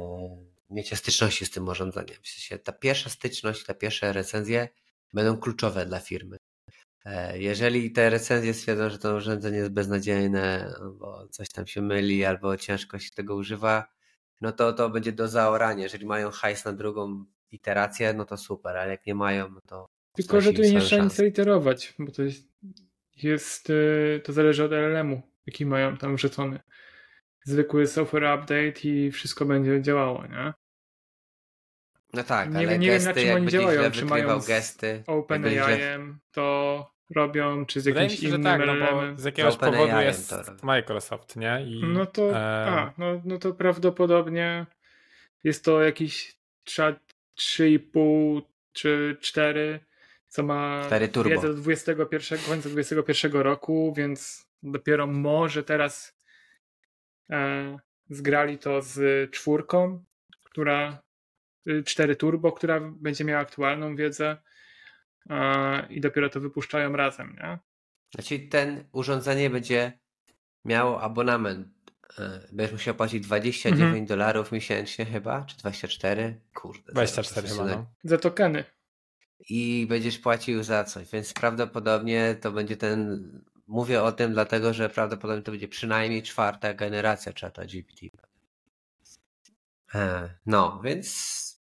Speaker 2: mieć styczności z tym urządzeniem. W sensie ta pierwsza styczność, te pierwsze recenzje będą kluczowe dla firmy. E, jeżeli te recenzje stwierdzą, że to urządzenie jest beznadziejne, bo coś tam się myli, albo ciężko się tego używa, no to to będzie do zaorania. Jeżeli mają hajs na drugą iteracje, no to super, ale jak nie mają, no to.
Speaker 3: Tylko, że tu nie trzeba nic iterować, bo to jest, jest, y, to zależy od LLM-u, jaki mają tam wrzucony. Zwykły software update i wszystko będzie działało, nie?
Speaker 2: No tak, nie, ale nie gesty, wiem na czym oni działają, czy mają gesty.
Speaker 3: OpenAI, to robią, czy z jakimś się, innym tak, no
Speaker 1: z jakiegoś z powodu jest Microsoft, nie?
Speaker 3: I, no to, e... a, no, no to prawdopodobnie jest to jakiś trzeba 3,5 czy 4, co ma 4 turbo. wiedzę do 21, końca 21 roku, więc dopiero może teraz e, zgrali to z czwórką, która 4 y, turbo, która będzie miała aktualną wiedzę e, i dopiero to wypuszczają razem, nie?
Speaker 2: Znaczy ten urządzenie będzie miało abonament E, będziesz musiał płacić 29 mhm. dolarów miesięcznie chyba, czy 24? Kurde.
Speaker 1: 24 chyba, no.
Speaker 3: Za tokeny.
Speaker 2: I będziesz płacił za coś, więc prawdopodobnie to będzie ten... Mówię o tym dlatego, że prawdopodobnie to będzie przynajmniej czwarta generacja czata GPT. E, no, więc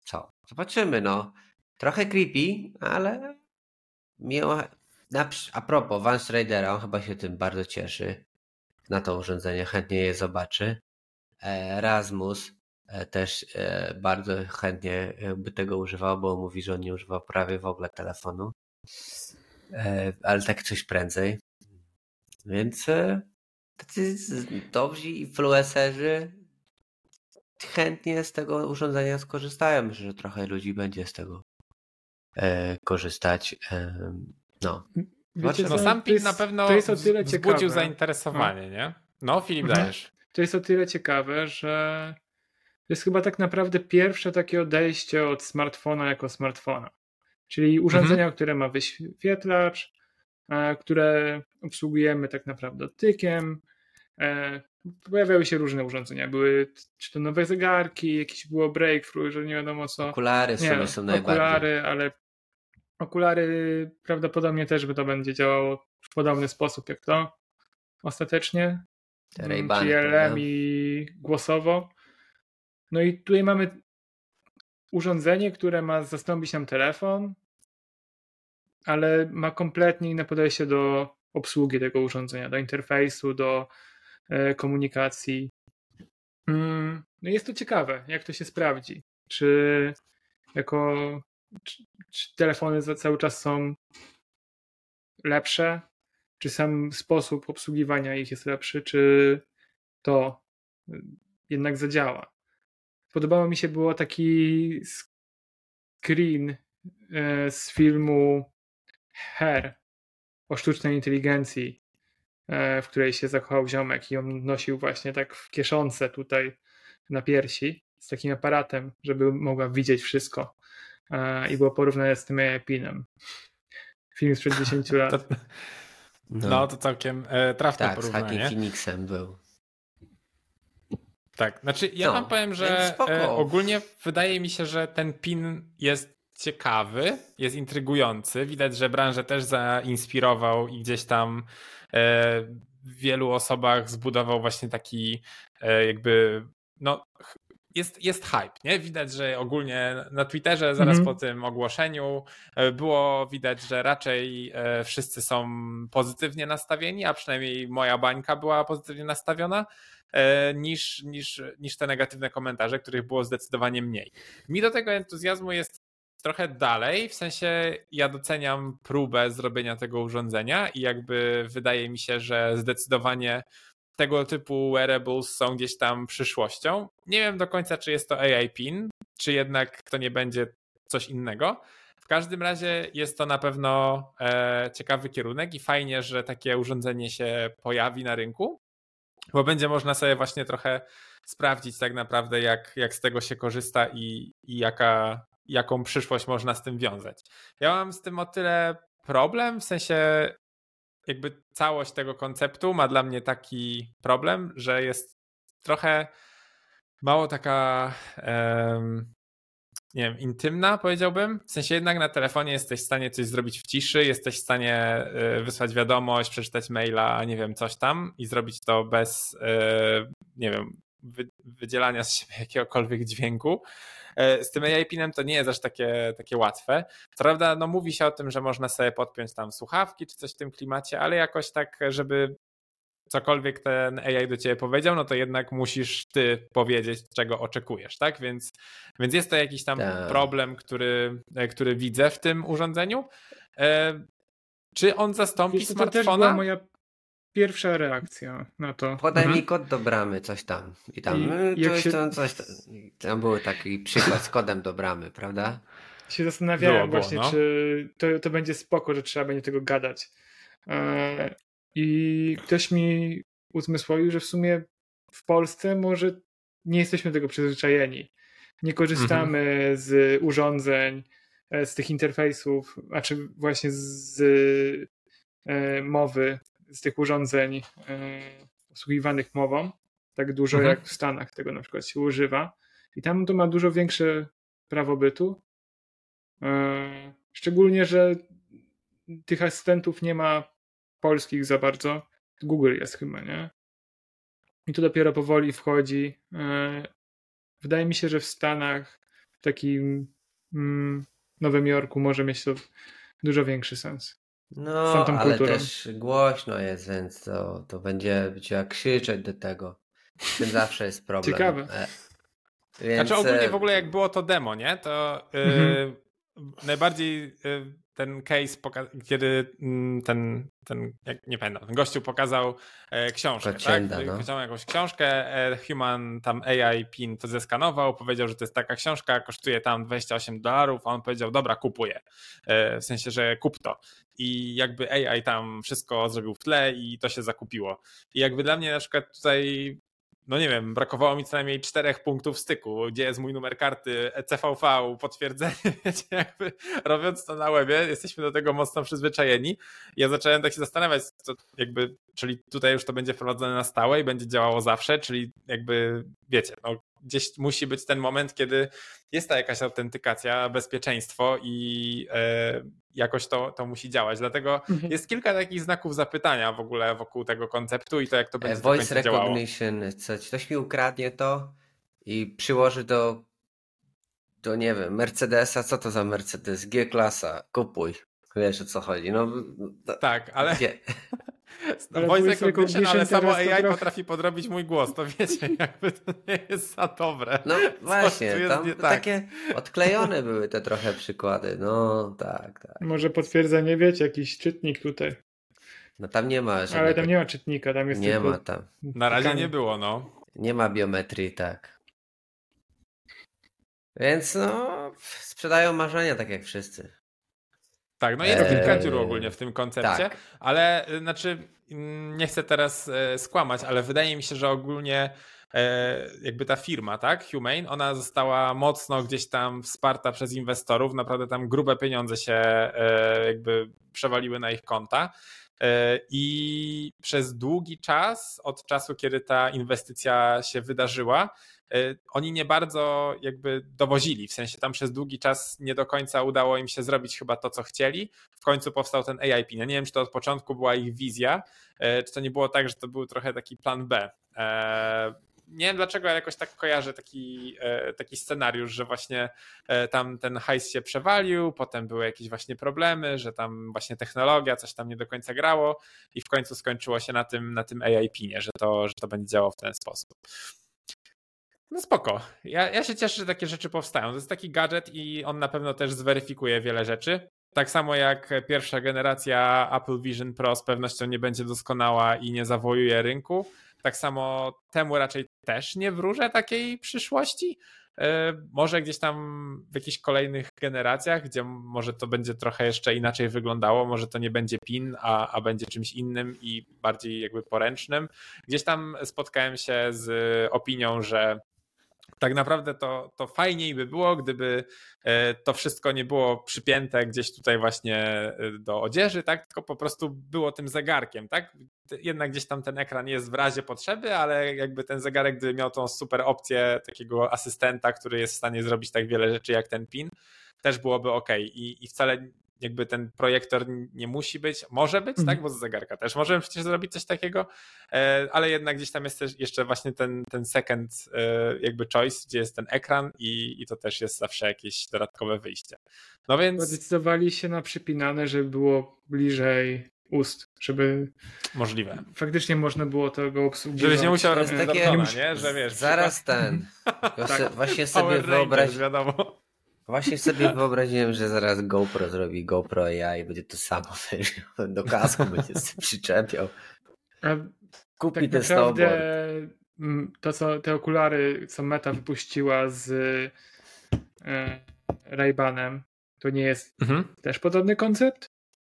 Speaker 2: co? Zobaczymy, no. Trochę creepy, ale miło. A propos Vance Raidera, on chyba się tym bardzo cieszy na to urządzenie, chętnie je zobaczy. Erasmus e, też e, bardzo chętnie by tego używał, bo mówi, że on nie używał prawie w ogóle telefonu, e, ale tak coś prędzej. Więc tacy dobrzy influencerzy chętnie z tego urządzenia skorzystają. Myślę, że trochę ludzi będzie z tego e, korzystać. E, no.
Speaker 1: Wiecie, no sam PIN na pewno to jest o tyle wzbudził ciekawe. zainteresowanie, no. nie? No, Filip, mhm. dajesz.
Speaker 3: To jest o tyle ciekawe, że to jest chyba tak naprawdę pierwsze takie odejście od smartfona jako smartfona. Czyli urządzenia, mhm. które ma wyświetlacz, które obsługujemy tak naprawdę dotykiem. E, pojawiały się różne urządzenia. Były czy to nowe zegarki, jakieś było breakthrough, że nie wiadomo co.
Speaker 2: Okulary nie, są najbardziej.
Speaker 3: Okulary, ale okulary prawdopodobnie też by to będzie działało w podobny sposób jak to ostatecznie. Czyli LM i głosowo. No i tutaj mamy urządzenie, które ma zastąpić nam telefon, ale ma kompletnie inne podejście do obsługi tego urządzenia, do interfejsu, do e, komunikacji. Mm, no jest to ciekawe, jak to się sprawdzi. Czy jako czy, czy telefony cały czas są lepsze? Czy sam sposób obsługiwania ich jest lepszy? Czy to jednak zadziała? Podobało mi się było taki screen e, z filmu Her o sztucznej inteligencji, e, w której się zakochał ziomek i on nosił właśnie tak w kieszonce tutaj na piersi z takim aparatem, żeby mogła widzieć wszystko. E, I było porównane z tym pinem. Film sprzed 10 lat.
Speaker 1: No. no. to całkiem e, trafne
Speaker 2: tak,
Speaker 1: porównanie.
Speaker 2: Tak, z Phoenixem był.
Speaker 1: Tak, znaczy ja no, wam powiem, że e, ogólnie wydaje mi się, że ten pin jest ciekawy, jest intrygujący. Widać, że branżę też zainspirował i gdzieś tam e, w wielu osobach zbudował właśnie taki e, jakby no jest, jest hype, nie? Widać, że ogólnie na Twitterze zaraz mm -hmm. po tym ogłoszeniu e, było widać, że raczej wszyscy są pozytywnie nastawieni, a przynajmniej moja bańka była pozytywnie nastawiona niż, niż, niż te negatywne komentarze, których było zdecydowanie mniej. Mi do tego entuzjazmu jest trochę dalej, w sensie ja doceniam próbę zrobienia tego urządzenia i jakby wydaje mi się, że zdecydowanie tego typu wearables są gdzieś tam przyszłością. Nie wiem do końca, czy jest to AI PIN, czy jednak to nie będzie coś innego. W każdym razie jest to na pewno e, ciekawy kierunek i fajnie, że takie urządzenie się pojawi na rynku, bo będzie można sobie właśnie trochę sprawdzić tak naprawdę, jak, jak z tego się korzysta i, i jaka, jaką przyszłość można z tym wiązać. Ja mam z tym o tyle problem, w sensie jakby całość tego konceptu ma dla mnie taki problem, że jest trochę mało taka um, nie wiem, intymna powiedziałbym. W sensie jednak na telefonie jesteś w stanie coś zrobić w ciszy, jesteś w stanie e, wysłać wiadomość, przeczytać maila, nie wiem, coś tam i zrobić to bez, e, nie wiem, wydzielania z siebie jakiegokolwiek dźwięku. E, z tym AI pinem to nie jest aż takie, takie łatwe. Co prawda, no mówi się o tym, że można sobie podpiąć tam słuchawki czy coś w tym klimacie, ale jakoś tak, żeby cokolwiek ten AI do ciebie powiedział, no to jednak musisz ty powiedzieć, czego oczekujesz, tak? Więc, więc jest to jakiś tam tak. problem, który, e, który widzę w tym urządzeniu. E, czy on zastąpi Wiesz, smartfona? To też była
Speaker 3: moja pierwsza reakcja na to.
Speaker 2: Podaj mhm. mi kod do bramy, coś tam. I tam, I coś, się... tam, coś tam. Tam był taki przykład z kodem do bramy, prawda?
Speaker 3: Się zastanawiałem było, właśnie, no. czy to, to będzie spoko, że trzeba będzie tego gadać. E, I ktoś mi uzmysłowił, że w sumie w Polsce może nie jesteśmy tego przyzwyczajeni. Nie korzystamy mhm. z urządzeń, e, z tych interfejsów, a czy właśnie z e, mowy z tych urządzeń e, obsługiwanych mową, tak dużo mhm. jak w Stanach tego na przykład się używa. I tam to ma dużo większe prawo bytu. E, szczególnie, że tych asystentów nie ma polskich za bardzo. Google jest chyba, nie? I to dopiero powoli wchodzi. E, wydaje mi się, że w Stanach, w takim mm, Nowym Jorku może mieć to dużo większy sens.
Speaker 2: No, ale też głośno jest, więc to, to będzie trzeba krzyczeć do tego. Z tym zawsze jest problem.
Speaker 3: Ciekawe.
Speaker 1: E, więc... Znaczy ogólnie w ogóle jak było to demo, nie? To yy, najbardziej y, ten case, kiedy mm, ten, ten jak nie pamiętam, ten gościu pokazał e, książkę, Kocienda, tak? No. Wyciągnął jakąś książkę, e, Human tam AI PIN to zeskanował, powiedział, że to jest taka książka, kosztuje tam 28 dolarów, a on powiedział, dobra, kupuję. E, w sensie, że kup to. I jakby AI tam wszystko zrobił w tle i to się zakupiło. I jakby dla mnie na przykład tutaj no nie wiem, brakowało mi co najmniej czterech punktów styku, gdzie jest mój numer karty, CVV, potwierdzenie, wiecie, jakby robiąc to na webie, jesteśmy do tego mocno przyzwyczajeni. Ja zacząłem tak się zastanawiać, co jakby, czyli tutaj już to będzie wprowadzone na stałe i będzie działało zawsze, czyli jakby, wiecie, no, gdzieś musi być ten moment, kiedy jest ta jakaś autentykacja, bezpieczeństwo i e, jakoś to, to musi działać. Dlatego mhm. jest kilka takich znaków zapytania w ogóle wokół tego konceptu i to jak to będzie
Speaker 2: Voice recognition, coś, ktoś mi ukradnie to i przyłoży do do nie wiem, Mercedesa, co to za Mercedes? G-klasa, kupuj. Wiesz o co chodzi. No,
Speaker 1: tak, ale. Gdzie? No, ale voice recognition, ale samo AI trochę... potrafi podrobić mój głos, to wiecie, jakby to nie jest za dobre.
Speaker 2: No właśnie, tam tak. takie odklejone były te trochę przykłady, no tak, tak.
Speaker 3: Może potwierdzenie, wiecie, jakiś czytnik tutaj.
Speaker 2: No tam nie ma
Speaker 3: żadnego... Ale tam nie ma czytnika, tam jest
Speaker 2: Nie ma tam.
Speaker 1: Na razie nie było, no.
Speaker 2: Nie ma biometrii, tak. Więc no, sprzedają marzenia tak jak wszyscy.
Speaker 1: Tak, no jest kilka dziur ogólnie w tym koncepcie, tak. ale y, znaczy mm, nie chcę teraz e, skłamać, ale wydaje mi się, że ogólnie e, jakby ta firma, tak, Humane, ona została mocno gdzieś tam wsparta przez inwestorów, naprawdę tam grube pieniądze się e, jakby przewaliły na ich konta. I przez długi czas, od czasu, kiedy ta inwestycja się wydarzyła, oni nie bardzo jakby dowozili, w sensie tam przez długi czas nie do końca udało im się zrobić chyba to, co chcieli. W końcu powstał ten AIP. No nie wiem, czy to od początku była ich wizja, e, czy to nie było tak, że to był trochę taki plan B. E, nie wiem dlaczego, ale jakoś tak kojarzę taki, taki scenariusz, że właśnie tam ten hajs się przewalił, potem były jakieś właśnie problemy, że tam właśnie technologia, coś tam nie do końca grało i w końcu skończyło się na tym, na tym AIP-nie, że to, że to będzie działało w ten sposób. No spoko. Ja, ja się cieszę, że takie rzeczy powstają. To jest taki gadżet i on na pewno też zweryfikuje wiele rzeczy. Tak samo jak pierwsza generacja Apple Vision Pro z pewnością nie będzie doskonała i nie zawojuje rynku. Tak samo temu raczej też nie wróżę takiej przyszłości. E, może gdzieś tam w jakichś kolejnych generacjach, gdzie może to będzie trochę jeszcze inaczej wyglądało, może to nie będzie PIN, a, a będzie czymś innym i bardziej jakby poręcznym. Gdzieś tam spotkałem się z opinią, że tak naprawdę to, to fajniej by było, gdyby e, to wszystko nie było przypięte gdzieś tutaj właśnie e, do odzieży, tak? Tylko po prostu było tym zegarkiem, tak? Jednak gdzieś tam ten ekran jest w razie potrzeby, ale jakby ten zegarek, gdyby miał tą super opcję takiego asystenta, który jest w stanie zrobić tak wiele rzeczy jak ten PIN, też byłoby ok. I, i wcale jakby ten projektor nie musi być, może być, tak, mhm. bo z zegarka też możemy przecież zrobić coś takiego, e, ale jednak gdzieś tam jest też jeszcze właśnie ten, ten second e, jakby choice, gdzie jest ten ekran i, i to też jest zawsze jakieś dodatkowe wyjście. No więc...
Speaker 3: Zdecydowali się na przypinane, żeby było bliżej ust, żeby
Speaker 1: możliwe.
Speaker 3: Faktycznie można było tego obsługiwać.
Speaker 1: Żebyś nie musiał robić takie... nie? Że wiesz,
Speaker 2: zaraz ten. tak. Właśnie sobie wyobraź.
Speaker 1: wiadomo.
Speaker 2: Właśnie sobie wyobraziłem, że zaraz GoPro zrobi GoPro AI i będzie to samo do kasku będzie się przyczepiał. Kupi tak ten snowboard.
Speaker 3: Mm, to, co te okulary, co Meta wypuściła z e, Ray-Banem, to nie jest mhm. też podobny koncept?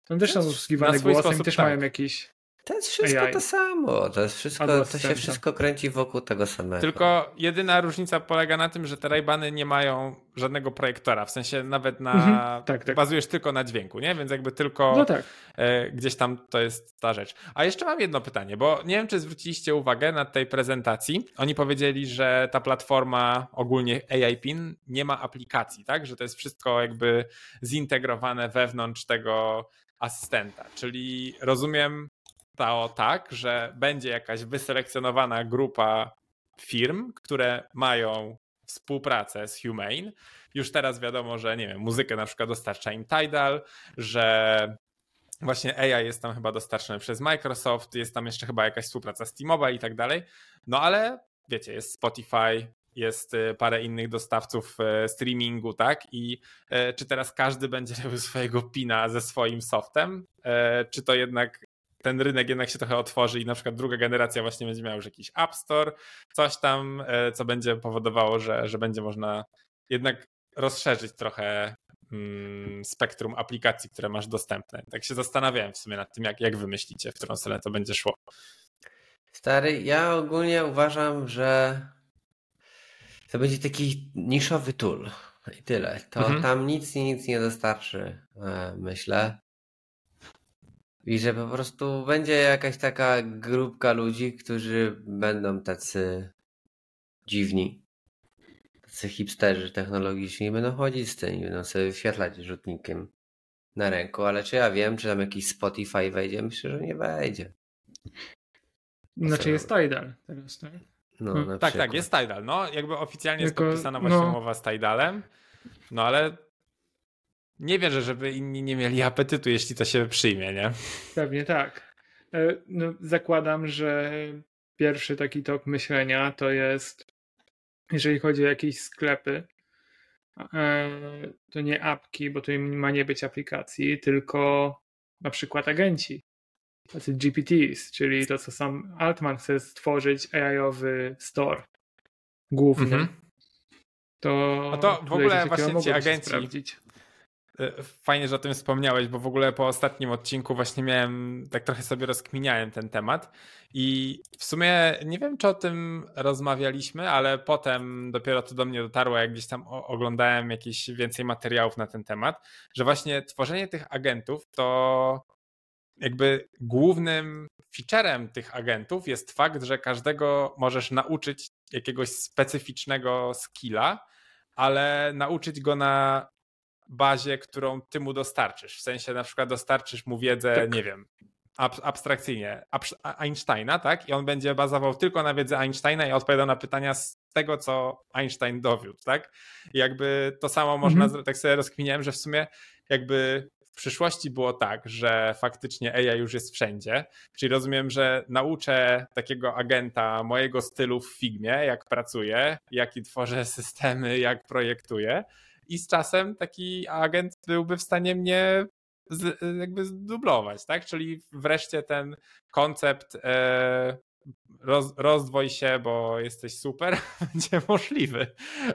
Speaker 3: Tam też są usługiwane głosem, sposób, też tak. mają jakiś
Speaker 2: to jest wszystko AI. to samo. To, jest wszystko, to się wszystko kręci wokół tego samego.
Speaker 1: Tylko jedyna różnica polega na tym, że te Raybany nie mają żadnego projektora. W sensie nawet na. Mhm, tak, tak. Bazujesz tylko na dźwięku, nie? Więc jakby tylko no tak. E, gdzieś tam to jest ta rzecz. A jeszcze mam jedno pytanie, bo nie wiem, czy zwróciliście uwagę na tej prezentacji. Oni powiedzieli, że ta platforma ogólnie AI PIN nie ma aplikacji, tak? Że to jest wszystko jakby zintegrowane wewnątrz tego asystenta. Czyli rozumiem, stało tak, że będzie jakaś wyselekcjonowana grupa firm, które mają współpracę z Humane. Już teraz wiadomo, że nie wiem, muzykę na przykład dostarcza im Tidal, że właśnie AI jest tam chyba dostarczony przez Microsoft, jest tam jeszcze chyba jakaś współpraca z T-Mobile i tak dalej. No ale wiecie, jest Spotify, jest y, parę innych dostawców y, streamingu, tak? I czy teraz każdy będzie robił swojego pina ze swoim softem? Czy to jednak ten rynek jednak się trochę otworzy i na przykład druga generacja właśnie będzie miała już jakiś App Store, coś tam, co będzie powodowało, że, że będzie można jednak rozszerzyć trochę mm, spektrum aplikacji, które masz dostępne. Tak się zastanawiałem w sumie nad tym, jak, jak wymyślicie, w którą stronę to będzie szło.
Speaker 2: Stary, ja ogólnie uważam, że to będzie taki niszowy tool i tyle. To mhm. tam nic nic nie dostarczy, e, myślę. I że po prostu będzie jakaś taka grupka ludzi, którzy będą tacy dziwni. Tacy hipsterzy technologiczni będą chodzić z tym, będą sobie wyświetlać rzutnikiem na ręku, ale czy ja wiem, czy tam jakiś Spotify wejdzie? Myślę, że nie wejdzie.
Speaker 3: Znaczy jest Tidal teraz, tak?
Speaker 1: No, hmm. tak, tak, jest Tidal. No, jakby oficjalnie Tylko, jest podpisana właśnie no... umowa z Tidalem, no ale nie wierzę, żeby inni nie mieli apetytu, jeśli to się przyjmie, nie?
Speaker 3: Pewnie tak. E, no, zakładam, że pierwszy taki tok myślenia to jest, jeżeli chodzi o jakieś sklepy, e, to nie apki, bo to ma nie być aplikacji, tylko na przykład agenci tacy GPTs, czyli to, co sam Altman chce stworzyć AI-owy store główny. -hmm. To,
Speaker 1: A to w ogóle właśnie ci agenci. E, fajnie, że o tym wspomniałeś, bo w ogóle po ostatnim odcinku właśnie miałem, tak trochę sobie rozkminiałem ten temat. I w sumie nie wiem, czy o tym rozmawialiśmy, ale potem dopiero to do mnie dotarło, jak gdzieś tam oglądałem jakieś więcej materiałów na ten temat, że właśnie tworzenie tych agentów to jakby głównym featurem tych agentów jest fakt, że każdego możesz nauczyć jakiegoś specyficznego skilla, ale nauczyć go na bazie, którą ty mu dostarczysz. W sensie na przykład dostarczysz mu wiedzę, tak. nie wiem, ab abstrakcyjnie, Einsteina, tak? I on będzie bazował tylko na wiedzy Einsteina i odpowiadał na pytania z tego, co Einstein dowiódł, tak? I jakby to samo można, mhm. tak sobie rozkminiałem, że w sumie jakby przyszłości było tak, że faktycznie AI już jest wszędzie, czyli rozumiem, że nauczę takiego agenta mojego stylu w Figmie, jak pracuję, jaki tworzę systemy, jak projektuję i z czasem taki agent byłby w stanie mnie z, jakby zdublować, tak? Czyli wreszcie ten koncept e, roz, rozdwoj się, bo jesteś super, będzie możliwy.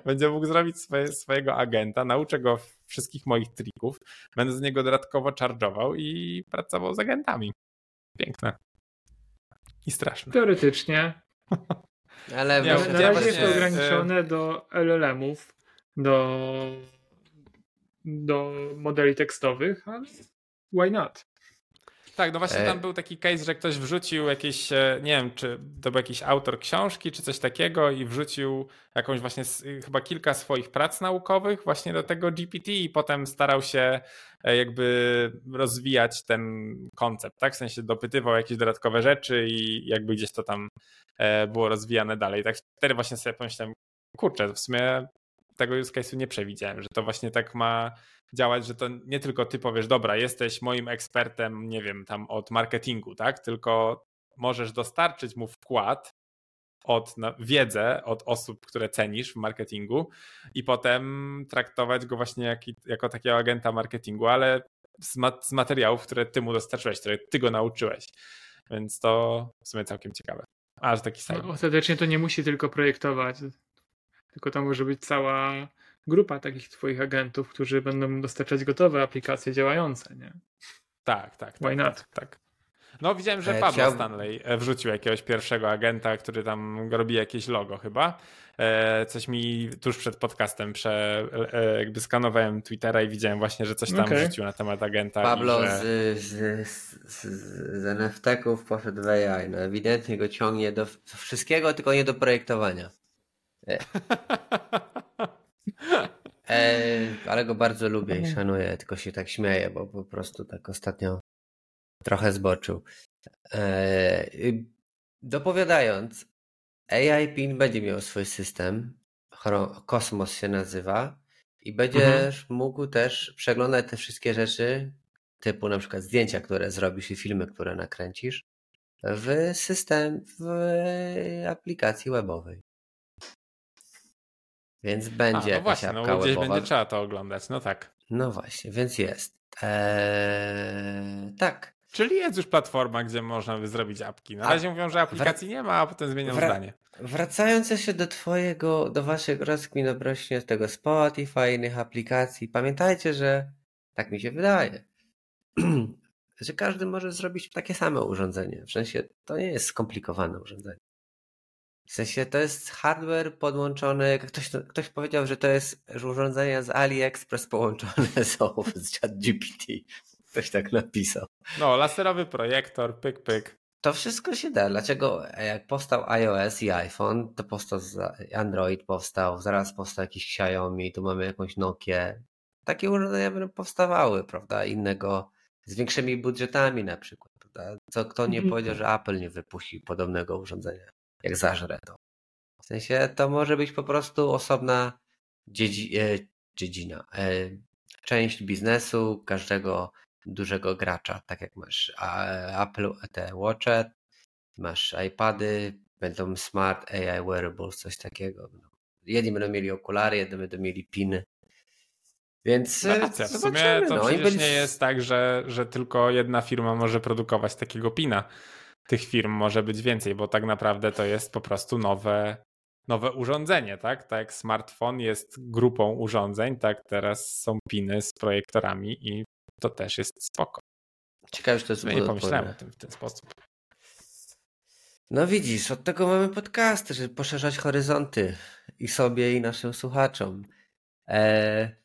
Speaker 1: Będzie mógł zrobić swoje, swojego agenta, nauczę go wszystkich moich trików, będę z niego dodatkowo charge'ował i pracował z agentami. Piękne. I straszne.
Speaker 3: Teoretycznie. Ale nie, na razie jest to ograniczone e, do LLM-ów, do, do modeli tekstowych, ale why not?
Speaker 1: Tak, no właśnie tam e, był taki case, że ktoś wrzucił jakieś, e, nie wiem, czy to był jakiś autor książki, czy coś takiego i wrzucił jakąś właśnie chyba kilka swoich prac naukowych właśnie do tego GPT i potem starał się e, jakby rozwijać ten koncept, tak? W sensie dopytywał jakieś dodatkowe rzeczy i jakby gdzieś to tam było rozwijane dalej. Tak wtedy właśnie sobie pomyślałem, kurczę, w sumie tego use case'u nie przewidziałem, że to właśnie tak ma działać, że to nie tylko ty powiesz, dobra, jesteś moim ekspertem, nie wiem, tam od marketingu, tak? Tylko możesz dostarczyć mu wkład od wiedzę od osób, które cenisz w marketingu i potem traktować go właśnie jak, jako takiego agenta marketingu, ale z, z materiałów, które ty mu dostarczyłeś, które ty go nauczyłeś. Więc to w sumie całkiem ciekawe. A, że taki sam.
Speaker 3: No, ostatecznie to nie musi tylko projektować, tylko to może być cała grupa takich twoich agentów, którzy będą dostarczać gotowe aplikacje działające, nie?
Speaker 1: Tak, tak. Why tak, not? Tak, tak. No widziałem, że e, Pablo Chciał... Stanley e, wrzucił jakiegoś pierwszego agenta, który tam robi jakieś logo chyba. E, coś mi tuż przed podcastem prze, jakby skanowałem Twittera i widziałem właśnie, że coś tam okay. wrzucił na temat agenta.
Speaker 2: Pablo
Speaker 1: że...
Speaker 2: z, z, z, z NFT-ków poszedł w AI. No ewidentnie go ciągnie do wszystkiego, tylko nie do projektowania. E, ale go bardzo lubię i szanuję, tylko się tak śmieję, bo po prostu tak ostatnio trochę zboczył. E, dopowiadając, AI PIN będzie miał swój system, Kosmos się nazywa i będziesz mhm. mógł też przeglądać te wszystkie rzeczy, typu na przykład zdjęcia, które zrobisz i filmy, które nakręcisz w system, w aplikacji webowej. Więc będzie A, no właśnie,
Speaker 1: no, gdzieś będzie trzeba to oglądać, no tak.
Speaker 2: No właśnie, więc jest. Eee, tak.
Speaker 1: Czyli jest już platforma, gdzie można by zrobić apki. Na razie mówią, że aplikacji nie ma, a potem zmienią Wra zdanie.
Speaker 2: Wracając jeszcze do twojego, do waszych rozkmin odnośnie tego Spotify, innych aplikacji, pamiętajcie, że tak mi się wydaje, że każdy może zrobić takie same urządzenie. W sensie to nie jest skomplikowane urządzenie. W sensie to jest hardware podłączony, ktoś, ktoś powiedział, że to jest urządzenie z AliExpress połączone z, z ChatGPT. Ktoś tak napisał.
Speaker 1: No, laserowy projektor, pyk, pyk.
Speaker 2: To wszystko się da. Dlaczego jak powstał iOS i iPhone, to powstał Android powstał, zaraz powstał jakiś Xiaomi, tu mamy jakąś Nokię. Takie urządzenia będą powstawały, prawda? Innego, z większymi budżetami na przykład, prawda? Co kto nie mhm. powiedział, że Apple nie wypuści podobnego urządzenia, jak zażre to. W sensie to może być po prostu osobna dziedzi, e, dziedzina, e, część biznesu każdego dużego gracza, tak jak masz Apple, te Watche, masz iPady, będą smart AI wearables, coś takiego. Jedni będą mieli okulary, jedni będą mieli piny. Więc
Speaker 1: no, racja, w sumie to no, przecież nie jest tak, że, że tylko jedna firma może produkować takiego pina. Tych firm może być więcej, bo tak naprawdę to jest po prostu nowe, nowe urządzenie, tak? Tak jak smartfon jest grupą urządzeń, tak teraz są piny z projektorami i to też jest spoko.
Speaker 2: Ciekawe, że to jest
Speaker 1: no, Nie pomyślałem o tym w ten sposób.
Speaker 2: No widzisz, od tego mamy podcasty, żeby poszerzać horyzonty i sobie, i naszym słuchaczom. E,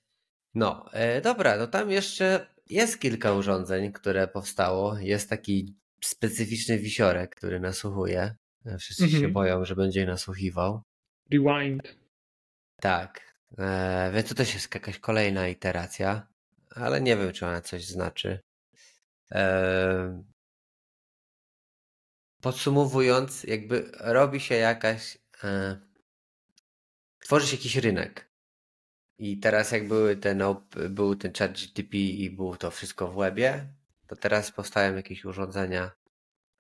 Speaker 2: no, e, dobra, no tam jeszcze jest kilka urządzeń, które powstało. Jest taki specyficzny wisiorek, który nasłuchuje. Wszyscy mhm. się boją, że będzie nasłuchiwał.
Speaker 3: Rewind.
Speaker 2: Tak. E, więc to też jest jakaś kolejna iteracja ale nie wiem, czy ona coś znaczy. Podsumowując, jakby robi się jakaś. E, tworzy się jakiś rynek. I teraz, jak były ten, był ten chat GTP i było to wszystko w webie, to teraz powstają jakieś urządzenia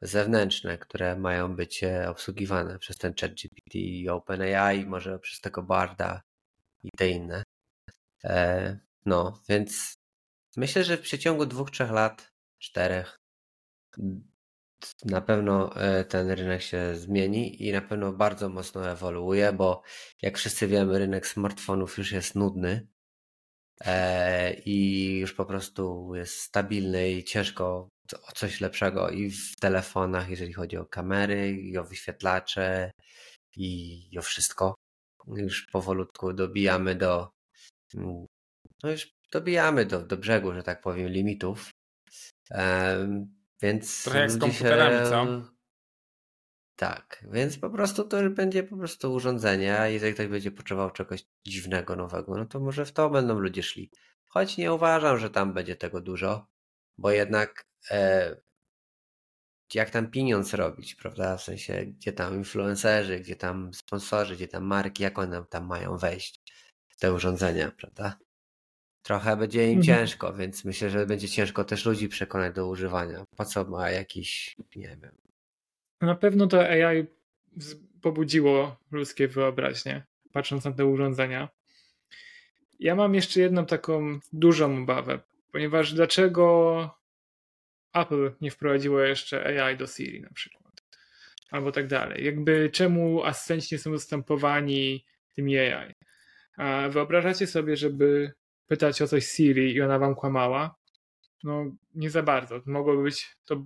Speaker 2: zewnętrzne, które mają być e, obsługiwane przez ten chat GPT i OpenAI, może przez tego Barda i te inne. E, no, więc Myślę, że w przeciągu dwóch, trzech lat, czterech, na pewno e, ten rynek się zmieni i na pewno bardzo mocno ewoluuje, bo jak wszyscy wiemy, rynek smartfonów już jest nudny i już po prostu jest stabilny i ciężko o coś lepszego i w telefonach, jeżeli chodzi o kamery, i o wyświetlacze, i o wszystko. Już powolutku dobijamy do no już dobijamy do, do brzegu, że tak powiem, limitów. Um, więc
Speaker 1: Trochę jak z komputerami, się... co?
Speaker 2: Tak, więc po prostu to już będzie po prostu urządzenie, a jeżeli ktoś będzie potrzebował czegoś dziwnego, nowego, no to może w to będą ludzie szli. Choć nie uważam, że tam będzie tego dużo, bo jednak e, jak tam pieniądz robić, prawda? W sensie, gdzie tam influencerzy, gdzie tam sponsorzy, gdzie tam marki, jak one tam mają wejść w te urządzenia, prawda? Trochę będzie im mhm. ciężko, więc myślę, że będzie ciężko też ludzi przekonać do używania. Po co ma jakiś, nie wiem.
Speaker 3: Na pewno to AI pobudziło ludzkie wyobraźnie, patrząc na te urządzenia. Ja mam jeszcze jedną taką dużą obawę, ponieważ dlaczego Apple nie wprowadziło jeszcze AI do Siri na przykład? Albo tak dalej. Jakby czemu asystenci nie są dostępowani tymi AI? A wyobrażacie sobie, żeby pytać o coś Siri i ona wam kłamała, no nie za bardzo. Mogłoby być to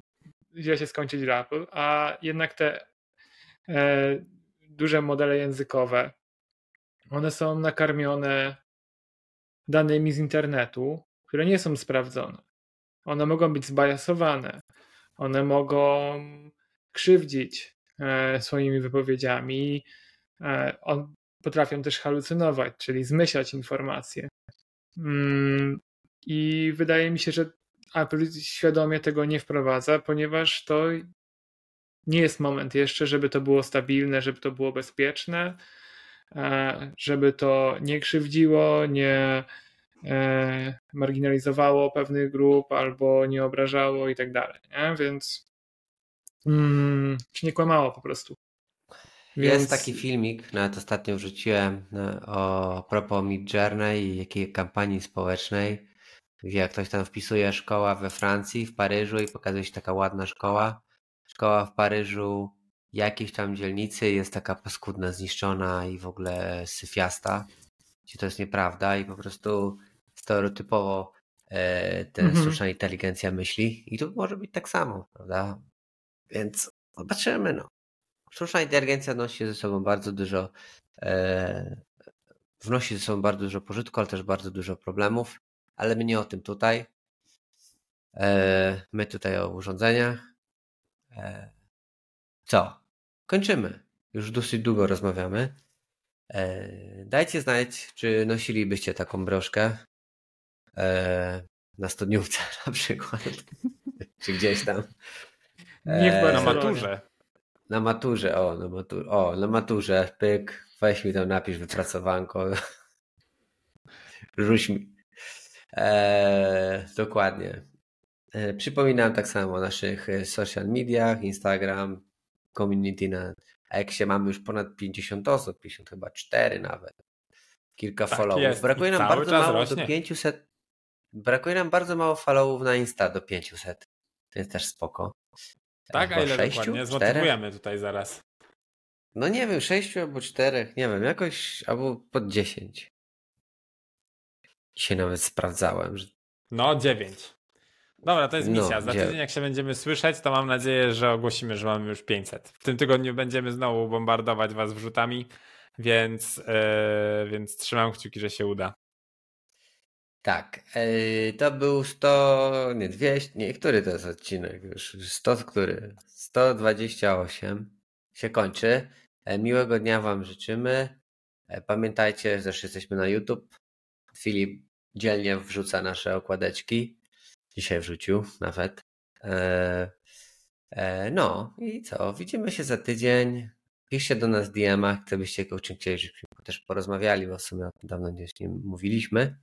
Speaker 3: źle się skończyć Apple, a jednak te e, duże modele językowe, one są nakarmione danymi z internetu, które nie są sprawdzone. One mogą być zbajasowane, one mogą krzywdzić e, swoimi wypowiedziami, e, on, potrafią też halucynować, czyli zmyślać informacje. Mm, I wydaje mi się, że Apple świadomie tego nie wprowadza, ponieważ to nie jest moment jeszcze, żeby to było stabilne, żeby to było bezpieczne, e, żeby to nie krzywdziło, nie e, marginalizowało pewnych grup albo nie obrażało i tak dalej. Więc mm, czy nie kłamało po prostu.
Speaker 2: Więc... Jest taki filmik, nawet ostatnio wrzuciłem no, o propos Mid Journey i jakiej kampanii społecznej, gdzie ktoś tam wpisuje szkoła we Francji, w Paryżu i pokazuje się taka ładna szkoła. Szkoła w Paryżu jakiejś tam dzielnicy jest taka paskudna, zniszczona i w ogóle syfiasta, gdzie to jest nieprawda i po prostu stereotypowo e, ten mhm. sztuczna inteligencja myśli i tu może być tak samo, prawda? Więc zobaczymy, no. Sztuczna inteligencja nosi ze sobą bardzo dużo, e, wnosi ze sobą bardzo dużo pożytku, ale też bardzo dużo problemów, ale my nie o tym tutaj. E, my tutaj o urządzeniach. E, co? Kończymy. Już dosyć długo rozmawiamy. E, dajcie znać, czy nosilibyście taką broszkę na studniówce na przykład, czy gdzieś tam.
Speaker 1: Nie e, na maturze.
Speaker 2: Na maturze, o, na maturze, o, na maturze, pyk, weź mi tam napisz wypracowanko, rzuć mi. Eee, dokładnie. Eee, przypominam tak samo o naszych e, social mediach, Instagram, community na Eksie mamy już ponad 50 osób, 50 chyba 4 nawet. Kilka tak followów. Jest. Brakuje I nam bardzo mało rośnie. do 500. Brakuje nam bardzo mało followów na Insta do 500. To jest też spoko.
Speaker 1: Tak, chyba a ile 6, dokładnie? Zmotywujemy tutaj zaraz.
Speaker 2: No nie wiem, 6 albo 4, nie wiem, jakoś albo pod 10 się nawet sprawdzałem. Że...
Speaker 1: No, dziewięć. Dobra, to jest no, misja. Za tydzień jak się będziemy słyszeć, to mam nadzieję, że ogłosimy, że mamy już 500. W tym tygodniu będziemy znowu bombardować was wrzutami, więc, yy, więc trzymam kciuki, że się uda.
Speaker 2: Tak, yy, to był 100, nie 200, nie, który to jest odcinek już? 100, który? 128 się kończy. E, miłego dnia wam życzymy. Pamiętajcie, że też jesteśmy na YouTube. Filip dzielnie wrzuca nasze okładeczki. Dzisiaj wrzucił nawet. E, no i co? Widzimy się za tydzień. Piszcie do nas DM-ach, gdybyście o czym chcieli, żebyśmy też porozmawiali, bo w sumie o tym dawno nie mówiliśmy.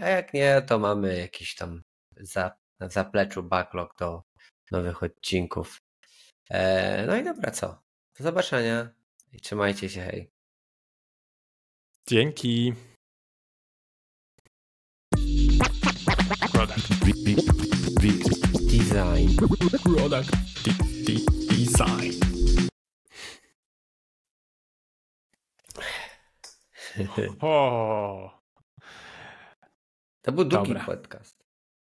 Speaker 2: A jak nie, to mamy jakiś tam za, zapleczu backlog do nowych odcinków. E, no i dobra, co? Do zobaczenia i trzymajcie się, hej.
Speaker 1: Dzięki.
Speaker 2: Product. Design. Product.
Speaker 1: Design.
Speaker 2: o. To był długi Dobra. podcast.